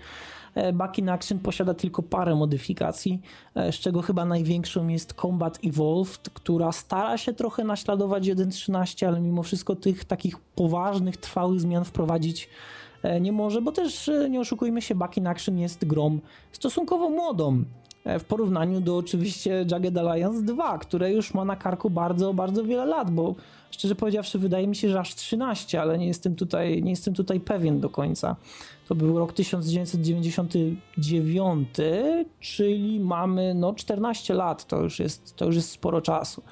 E, Back in Action posiada tylko parę modyfikacji, e, z czego chyba największą jest Combat Evolved, która stara się trochę naśladować 1.13, ale mimo wszystko tych takich poważnych, trwałych zmian wprowadzić e, nie może, bo też nie oszukujmy się, Back in Action jest grą stosunkowo młodą w porównaniu do oczywiście Jagged Alliance 2, które już ma na karku bardzo, bardzo wiele lat, bo szczerze powiedziawszy wydaje mi się, że aż 13, ale nie jestem tutaj, nie jestem tutaj pewien do końca. To był rok 1999, czyli mamy no 14 lat, to już jest, to już jest sporo czasu.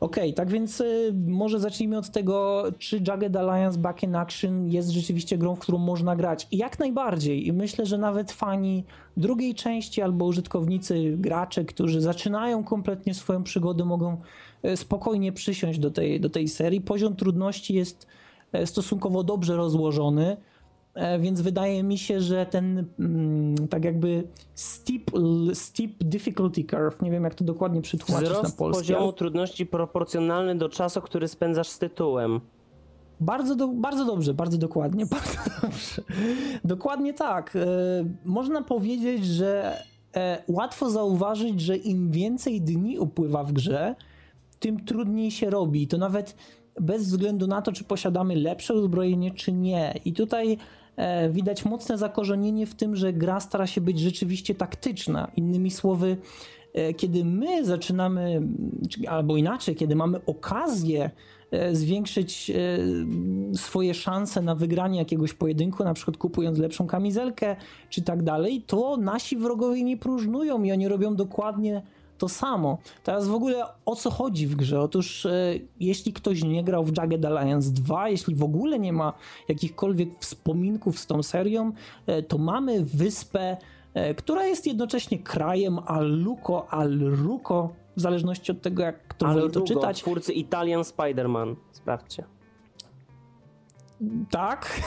Okej, okay, tak więc y, może zacznijmy od tego, czy Jagged Alliance Back in Action jest rzeczywiście grą, w którą można grać. Jak najbardziej. I myślę, że nawet fani drugiej części albo użytkownicy, gracze, którzy zaczynają kompletnie swoją przygodę, mogą y, spokojnie przysiąść do tej, do tej serii. Poziom trudności jest y, stosunkowo dobrze rozłożony. E, więc wydaje mi się, że ten mm, tak jakby steep, steep difficulty curve, nie wiem jak to dokładnie przetłumaczyć
Wzrost
na polski.
poziomu trudności proporcjonalny do czasu, który spędzasz z tytułem.
Bardzo, do, bardzo dobrze, bardzo dokładnie, bardzo dobrze. Dokładnie tak. E, można powiedzieć, że e, łatwo zauważyć, że im więcej dni upływa w grze, tym trudniej się robi. To nawet bez względu na to, czy posiadamy lepsze uzbrojenie, czy nie. I tutaj widać mocne zakorzenienie w tym, że gra stara się być rzeczywiście taktyczna. Innymi słowy, e, kiedy my zaczynamy, czy- albo inaczej, kiedy mamy okazję e, zwiększyć e, swoje szanse na wygranie jakiegoś pojedynku, na przykład kupując lepszą kamizelkę, czy tak dalej, to nasi wrogowie nie próżnują i oni robią dokładnie to samo. Teraz w ogóle o co chodzi w grze? Otóż e, jeśli ktoś nie grał w Jagged Alliance 2, jeśli w ogóle nie ma jakichkolwiek wspominków z tą serią, e, to mamy wyspę, e, która jest jednocześnie krajem Aluko, Alruko, w zależności od tego jak kto woli to czytać.
twórcy Italian Spider-Man. Sprawdźcie.
Tak,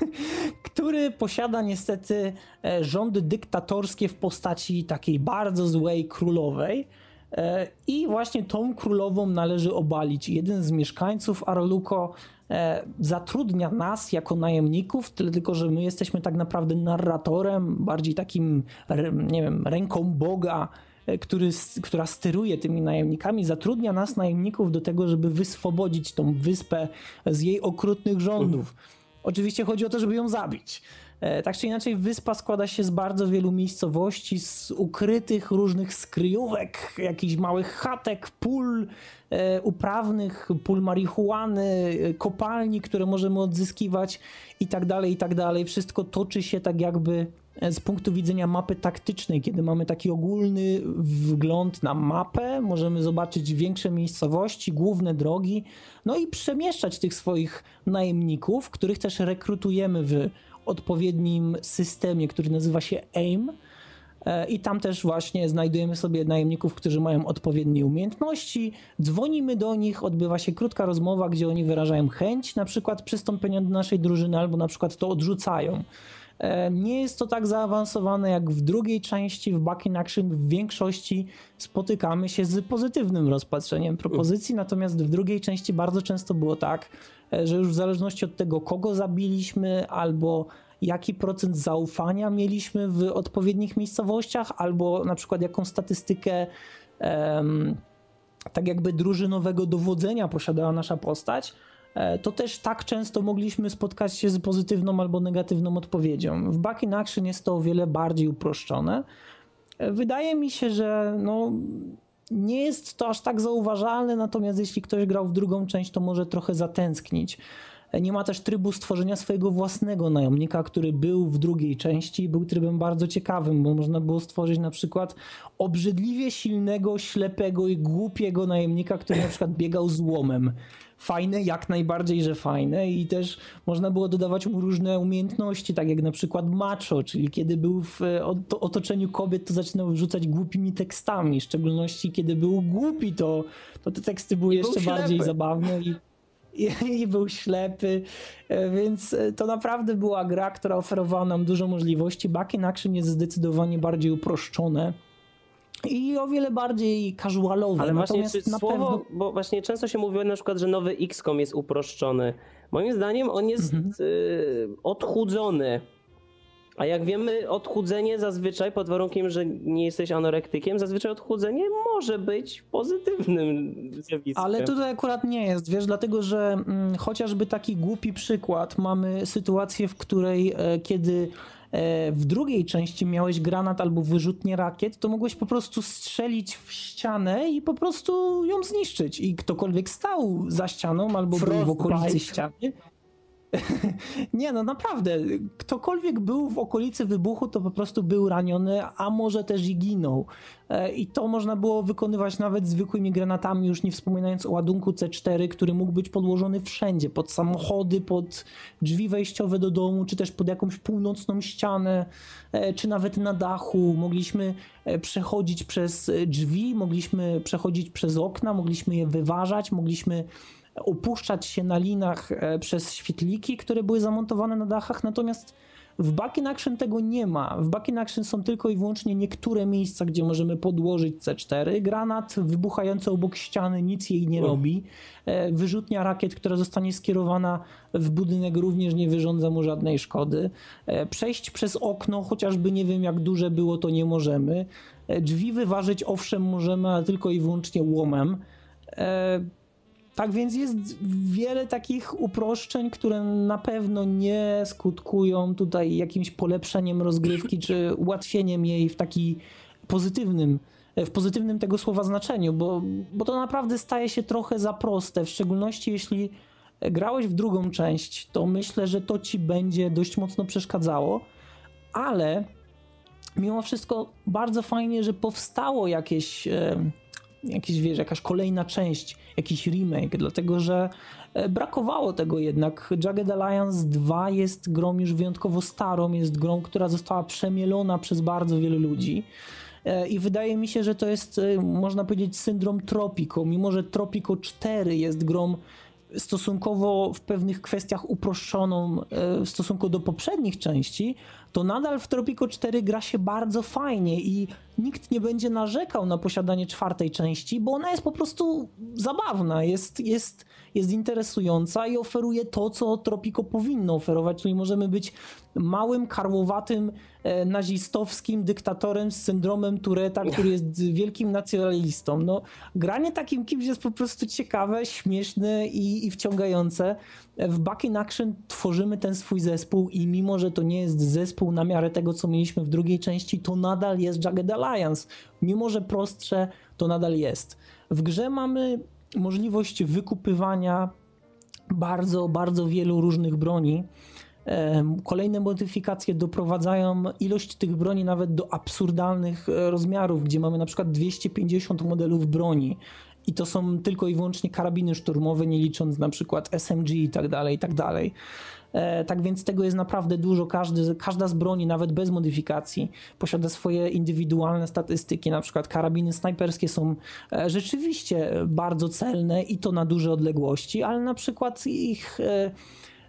który posiada niestety e, rządy dyktatorskie w postaci takiej bardzo złej królowej. E, I właśnie tą królową należy obalić. Jeden z mieszkańców Arluko e, zatrudnia nas jako najemników, tyle tylko, że my jesteśmy tak naprawdę narratorem, bardziej takim, nie wiem, ręką Boga, który, która steruje tymi najemnikami, zatrudnia nas, najemników, do tego, żeby wyswobodzić tą wyspę z jej okrutnych rządów. Oczywiście chodzi o to, żeby ją zabić. E, Tak czy inaczej, wyspa składa się z bardzo wielu miejscowości, z ukrytych różnych skryjówek, jakichś małych chatek, pól e, uprawnych, pól marihuany, e, kopalni, które możemy odzyskiwać i tak dalej, i tak dalej. Wszystko toczy się tak jakby z punktu widzenia mapy taktycznej, kiedy mamy taki ogólny wgląd na mapę, możemy zobaczyć większe miejscowości, główne drogi, no i przemieszczać tych swoich najemników, których też rekrutujemy w odpowiednim systemie, który nazywa się AIM. E, I tam też właśnie znajdujemy sobie najemników, którzy mają odpowiednie umiejętności. Dzwonimy do nich, odbywa się krótka rozmowa, gdzie oni wyrażają chęć na przykład przystąpienia do naszej drużyny, albo na przykład to odrzucają. E, Nie jest to tak zaawansowane jak w drugiej części, w Back in Action. W większości spotykamy się z pozytywnym rozpatrzeniem propozycji, natomiast w drugiej części bardzo często było tak, e, że już w zależności od tego, kogo zabiliśmy, albo jaki procent zaufania mieliśmy w odpowiednich miejscowościach, albo na przykład jaką statystykę em, tak jakby drużynowego dowodzenia posiadała nasza postać, to też tak często mogliśmy spotkać się z pozytywną albo negatywną odpowiedzią. W Back in Action jest to o wiele bardziej uproszczone. E, Wydaje mi się, że no, nie jest to aż tak zauważalne, natomiast jeśli ktoś grał w drugą część, to może trochę zatęsknić. E, Nie ma też trybu stworzenia swojego własnego najemnika, który był w drugiej części. Był trybem bardzo ciekawym, bo można było stworzyć na przykład obrzydliwie silnego, ślepego i głupiego najemnika, który na przykład biegał z łomem. Fajne, jak najbardziej, że fajne i też można było dodawać mu różne umiejętności, tak jak na przykład macho, czyli kiedy był w e, ot- otoczeniu kobiet, to zaczynał wrzucać głupimi tekstami, w szczególności kiedy był głupi, to, to te teksty były jeszcze
ślepy.
bardziej zabawne i i, i był ślepy, e, więc e, to naprawdę była gra, która oferowała nam dużo możliwości. Back in Action jest zdecydowanie bardziej uproszczone i o wiele bardziej casualowe.
Ale właśnie
Natomiast na
słowo,
pewno
bo właśnie często się mówiło na przykład, że nowy XCOM jest uproszczony. Moim zdaniem on jest y, odchudzony. A jak wiemy, odchudzenie zazwyczaj, pod warunkiem, że nie jesteś anorektykiem, zazwyczaj odchudzenie może być pozytywnym zjawiskiem.
Ale tutaj akurat nie jest, wiesz, dlatego że mm, chociażby taki głupi przykład, mamy sytuację, w której e, kiedy w drugiej części miałeś granat albo wyrzutnie rakiet, to mogłeś po prostu strzelić w ścianę i po prostu ją zniszczyć. I ktokolwiek stał za ścianą albo był w
Frostbite.
okolicy ściany. Nie, no naprawdę. Ktokolwiek był w okolicy wybuchu, to po prostu był raniony, a może też i ginął. E, I to można było wykonywać nawet zwykłymi granatami, już nie wspominając o ładunku C4, który mógł być podłożony wszędzie, pod samochody, pod drzwi wejściowe do domu, czy też pod jakąś północną ścianę, e, czy nawet na dachu. Mogliśmy e, przechodzić przez drzwi, mogliśmy przechodzić przez okna, mogliśmy je wyważać, mogliśmy opuszczać się na linach e, przez świetliki, które były zamontowane na dachach, natomiast w Back in Action tego nie ma. W Back in Action są tylko i wyłącznie niektóre miejsca, gdzie możemy podłożyć C4. Granat wybuchający obok ściany nic jej nie robi. E, wyrzutnia rakiet, która zostanie skierowana w budynek również nie wyrządza mu żadnej szkody. E, przejść przez okno, chociażby nie wiem jak duże było, to nie możemy. Drzwi wyważyć owszem możemy, ale tylko i wyłącznie łomem. Tak więc jest wiele takich uproszczeń, które na pewno nie skutkują tutaj jakimś polepszeniem rozgrywki czy ułatwieniem jej w taki pozytywnym, w pozytywnym tego słowa znaczeniu, bo, bo to naprawdę staje się trochę za proste, w szczególności jeśli grałeś w drugą część, to myślę, że to ci będzie dość mocno przeszkadzało, ale mimo wszystko bardzo fajnie, że powstało jakieś jakiś, wiesz, jakaś kolejna część, jakiś remake, dlatego że e, brakowało tego jednak. Jagged Alliance 2 jest grą już wyjątkowo starą, jest grą, która została przemielona przez bardzo wielu ludzi. E, I wydaje mi się, że to jest, e, można powiedzieć, syndrom Tropico. Mimo, że Tropico 4 jest grą stosunkowo w pewnych kwestiach uproszczoną w stosunku do poprzednich części, to nadal w Tropico 4 gra się bardzo fajnie i nikt nie będzie narzekał na posiadanie czwartej części, bo ona jest po prostu zabawna, jest, jest, jest interesująca i oferuje to, co Tropico powinno oferować, czyli możemy być małym, karłowatym, e, nazistowskim dyktatorem z syndromem Tureta, który jest wielkim nacjonalistą. No, granie takim kimś jest po prostu ciekawe, śmieszne i, i wciągające. W Back in Action tworzymy ten swój zespół i mimo, że to nie jest zespół na miarę tego, co mieliśmy w drugiej części, to nadal jest Jagged Alliance. Mimo, że prostsze, to nadal jest. W grze mamy możliwość wykupywania bardzo, bardzo wielu różnych broni. Kolejne modyfikacje doprowadzają ilość tych broni nawet do absurdalnych e, rozmiarów, gdzie mamy na przykład 250 modelów broni. I to są tylko i wyłącznie karabiny szturmowe, nie licząc na przykład SMG i tak dalej, i tak dalej. E, tak więc tego jest naprawdę dużo. Każdy, każda z broni, nawet bez modyfikacji, posiada swoje indywidualne statystyki. Na przykład karabiny snajperskie są e, rzeczywiście bardzo celne i to na duże odległości, ale na przykład ich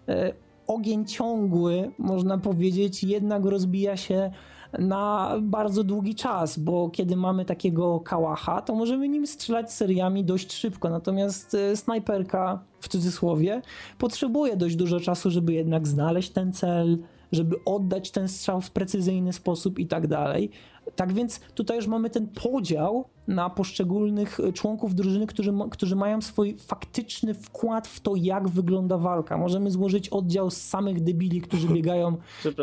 e, ogień ciągły, można powiedzieć, jednak rozbija się na bardzo długi czas, bo kiedy mamy takiego kałacha, to możemy nim strzelać seriami dość szybko, natomiast e, snajperka w cudzysłowie potrzebuje dość dużo czasu, żeby jednak znaleźć ten cel, żeby oddać ten strzał w precyzyjny sposób i tak dalej. Tak więc tutaj już mamy ten podział na poszczególnych członków drużyny, którzy, którzy mają swój faktyczny wkład w to, jak wygląda walka. Możemy złożyć oddział z samych debili, którzy biegają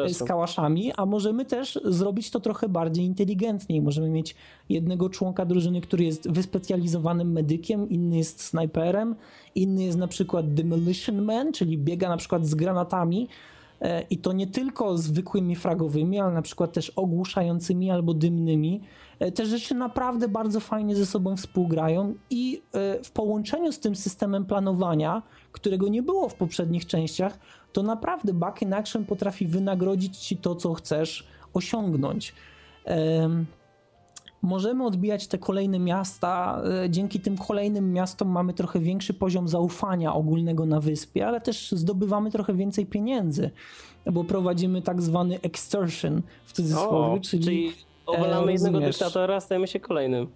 z kałaszami, a możemy też zrobić to trochę bardziej inteligentniej. Możemy mieć jednego członka drużyny, który jest wyspecjalizowanym medykiem, inny jest snajperem, inny jest na przykład demolition man, czyli biega na przykład z granatami, E, i to nie tylko zwykłymi fragowymi, ale na przykład też ogłuszającymi albo dymnymi. E, te rzeczy naprawdę bardzo fajnie ze sobą współgrają i e, w połączeniu z tym systemem planowania, którego nie było w poprzednich częściach, to naprawdę Back in Action potrafi wynagrodzić ci to, co chcesz osiągnąć możemy odbijać te kolejne miasta. E, dzięki tym kolejnym miastom mamy trochę większy poziom zaufania ogólnego na wyspie, ale też zdobywamy trochę więcej pieniędzy, bo prowadzimy tak zwany extortion w cudzysłowie,
o, czyli, czyli obalamy e, jednego dyktatora, stajemy się kolejnym.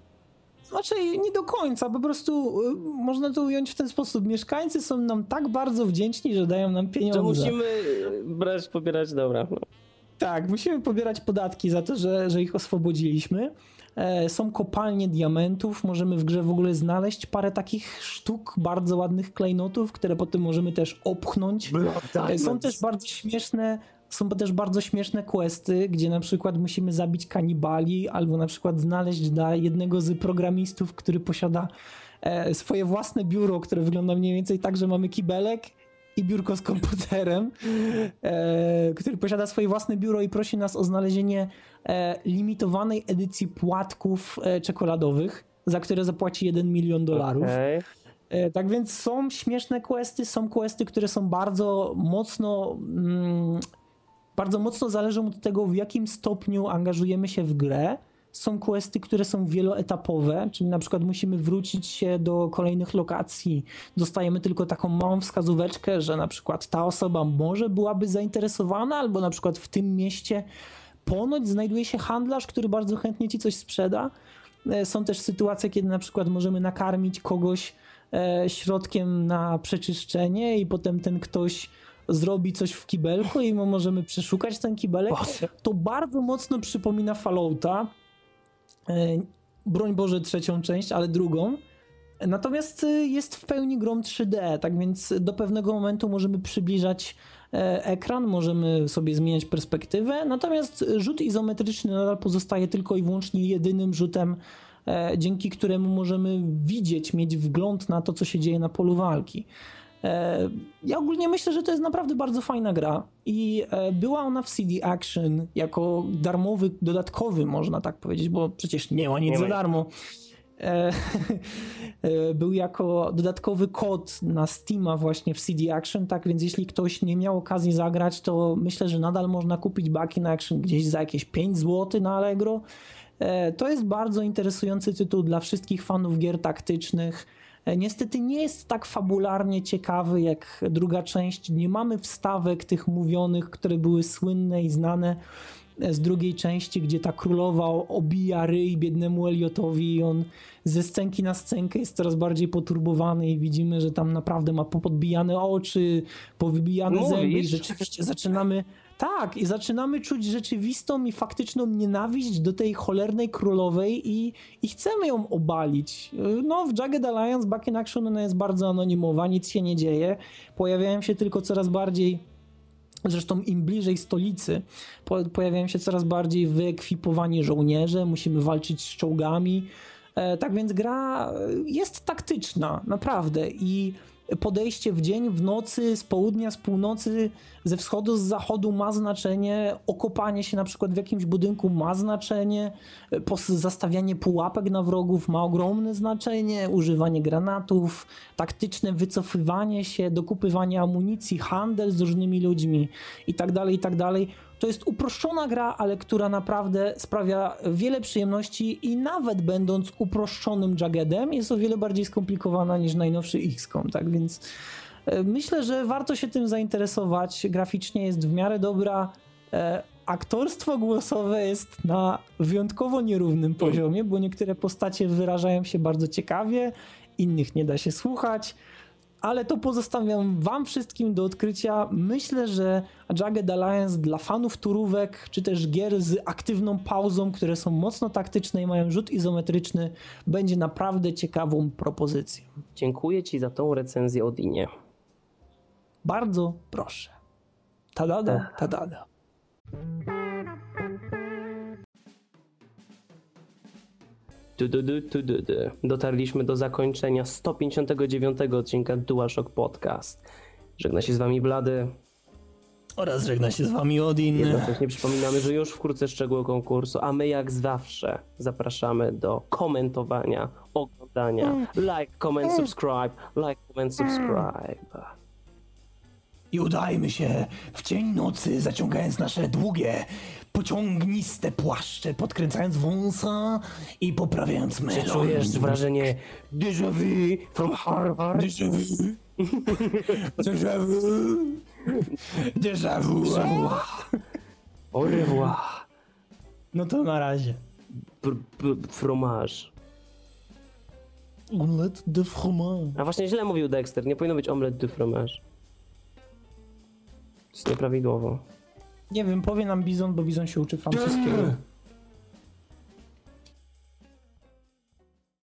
Znaczy nie do końca, po prostu e, można to ująć w ten sposób. Mieszkańcy są nam tak bardzo wdzięczni, że dają nam pieniądze.
Że musimy brać, pobierać, dobra. No.
Tak, musimy pobierać podatki za to, że, że ich oswobodziliśmy. E, są kopalnie diamentów, możemy w grze w ogóle znaleźć parę takich sztuk bardzo ładnych klejnotów, które potem możemy też opchnąć. E, są też bardzo śmieszne są też bardzo śmieszne questy, gdzie na przykład musimy zabić kanibali, albo na przykład znaleźć dla jednego z programistów, który posiada e, swoje własne biuro, które wygląda mniej więcej tak, że mamy kibelek i biurko z komputerem, e, który posiada swoje własne biuro i prosi nas o znalezienie e, limitowanej edycji płatków e, czekoladowych, za które zapłaci 1 milion dolarów. Okay. E, tak więc są śmieszne questy, są questy, które są bardzo mocno. Mm, bardzo mocno zależą od tego, w jakim stopniu angażujemy się w grę są questy, które są wieloetapowe, czyli na przykład musimy wrócić się do kolejnych lokacji. Dostajemy tylko taką małą wskazóweczkę, że na przykład ta osoba może byłaby zainteresowana, albo na przykład w tym mieście ponoć znajduje się handlarz, który bardzo chętnie ci coś sprzeda. E, są też sytuacje, kiedy na przykład możemy nakarmić kogoś e, środkiem na przeczyszczenie i potem ten ktoś zrobi coś w kibelku i my możemy przeszukać ten kibelek. To bardzo mocno przypomina Fallouta. E, broń Boże trzecią część, ale drugą. Natomiast jest w pełni grom 3D, tak więc do pewnego momentu możemy przybliżać ekran, możemy sobie zmieniać perspektywę, natomiast rzut izometryczny nadal pozostaje tylko i wyłącznie jedynym rzutem E, dzięki któremu możemy widzieć, mieć wgląd na to, co się dzieje na polu walki. E, ja ogólnie myślę, że to jest naprawdę bardzo fajna gra i e, była ona w CD Action jako darmowy, dodatkowy, można tak powiedzieć, bo przecież nie ma nic nie za darmo. Był jako dodatkowy kod na Steama właśnie w CD Action, tak więc jeśli ktoś nie miał okazji zagrać, to myślę, że nadal można kupić Back in Action gdzieś za jakieś 5 zł na Allegro. E, to jest bardzo interesujący tytuł dla wszystkich fanów gier taktycznych. E, niestety nie jest tak fabularnie ciekawy jak druga część. Nie mamy wstawek tych mówionych, które były słynne i znane e, z drugiej części, gdzie ta królowa obija ryj biednemu Eliotowi i on ze scenki na scenkę jest coraz bardziej poturbowany i widzimy, że tam naprawdę ma popodbijane oczy, powybijane Mówisz? zęby i rzeczywiście zaczynamy tak, i zaczynamy czuć rzeczywistą i faktyczną nienawiść do tej cholernej królowej i, i chcemy ją obalić. No, w Jagged Alliance Back in Action ona jest bardzo anonimowa, nic się nie dzieje. Pojawiają się tylko coraz bardziej Zresztą im bliżej stolicy pojawiają się coraz bardziej wyekwipowani żołnierze, musimy walczyć z czołgami. E, tak więc gra jest taktyczna, naprawdę. I podejście w dzień, w nocy, z południa, z północy, ze wschodu, z zachodu ma znaczenie, okopanie się na przykład w jakimś budynku ma znaczenie, zastawianie pułapek na wrogów ma ogromne znaczenie, używanie granatów, taktyczne wycofywanie się, dokupywanie amunicji, handel z różnymi ludźmi itd., tak itd. To jest uproszczona gra, ale która naprawdę sprawia wiele przyjemności i nawet będąc uproszczonym Jaggedem jest o wiele bardziej skomplikowana niż najnowszy XCOM, tak więc e, myślę, że warto się tym zainteresować. Graficznie jest w miarę dobra. E, aktorstwo głosowe jest na wyjątkowo nierównym poziomie, bo niektóre postacie wyrażają się bardzo ciekawie, innych nie da się słuchać ale to pozostawiam wam wszystkim do odkrycia. Myślę, że Jagged Alliance dla fanów turówek, czy też gier z aktywną pauzą, które są mocno taktyczne i mają rzut izometryczny, będzie naprawdę ciekawą propozycją.
Dziękuję ci za tą recenzję Odinie.
Bardzo proszę. Tadada, tadada.
Du, du, du, du, du, du. Dotarliśmy do zakończenia 159 odcinka DualShock Podcast. Żegna się z wami Blady.
Oraz żegna się z wami Odin.
Jednocześnie przypominamy, że już wkrótce szczegóły konkursu, a my jak zawsze zapraszamy do komentowania, oglądania. Mm. Like, comment, mm. subscribe. Like, comment, subscribe.
I udajmy się w cień nocy, zaciągając nasze długie, pociągniste płaszcze, podkręcając wąsa i poprawiając melon.
Czy czujesz wrażenie déjà vu from Harvard?
Déjà vu. déjà vu. Déjà vu.
Au revoir.
No to na razie.
fromage.
Omelette de fromage.
A właśnie źle mówił Dexter, nie powinno być omelette de fromage. To jest nieprawidłowo.
Nie wiem, powie nam Bizon, bo Bizon się uczy francuskiego.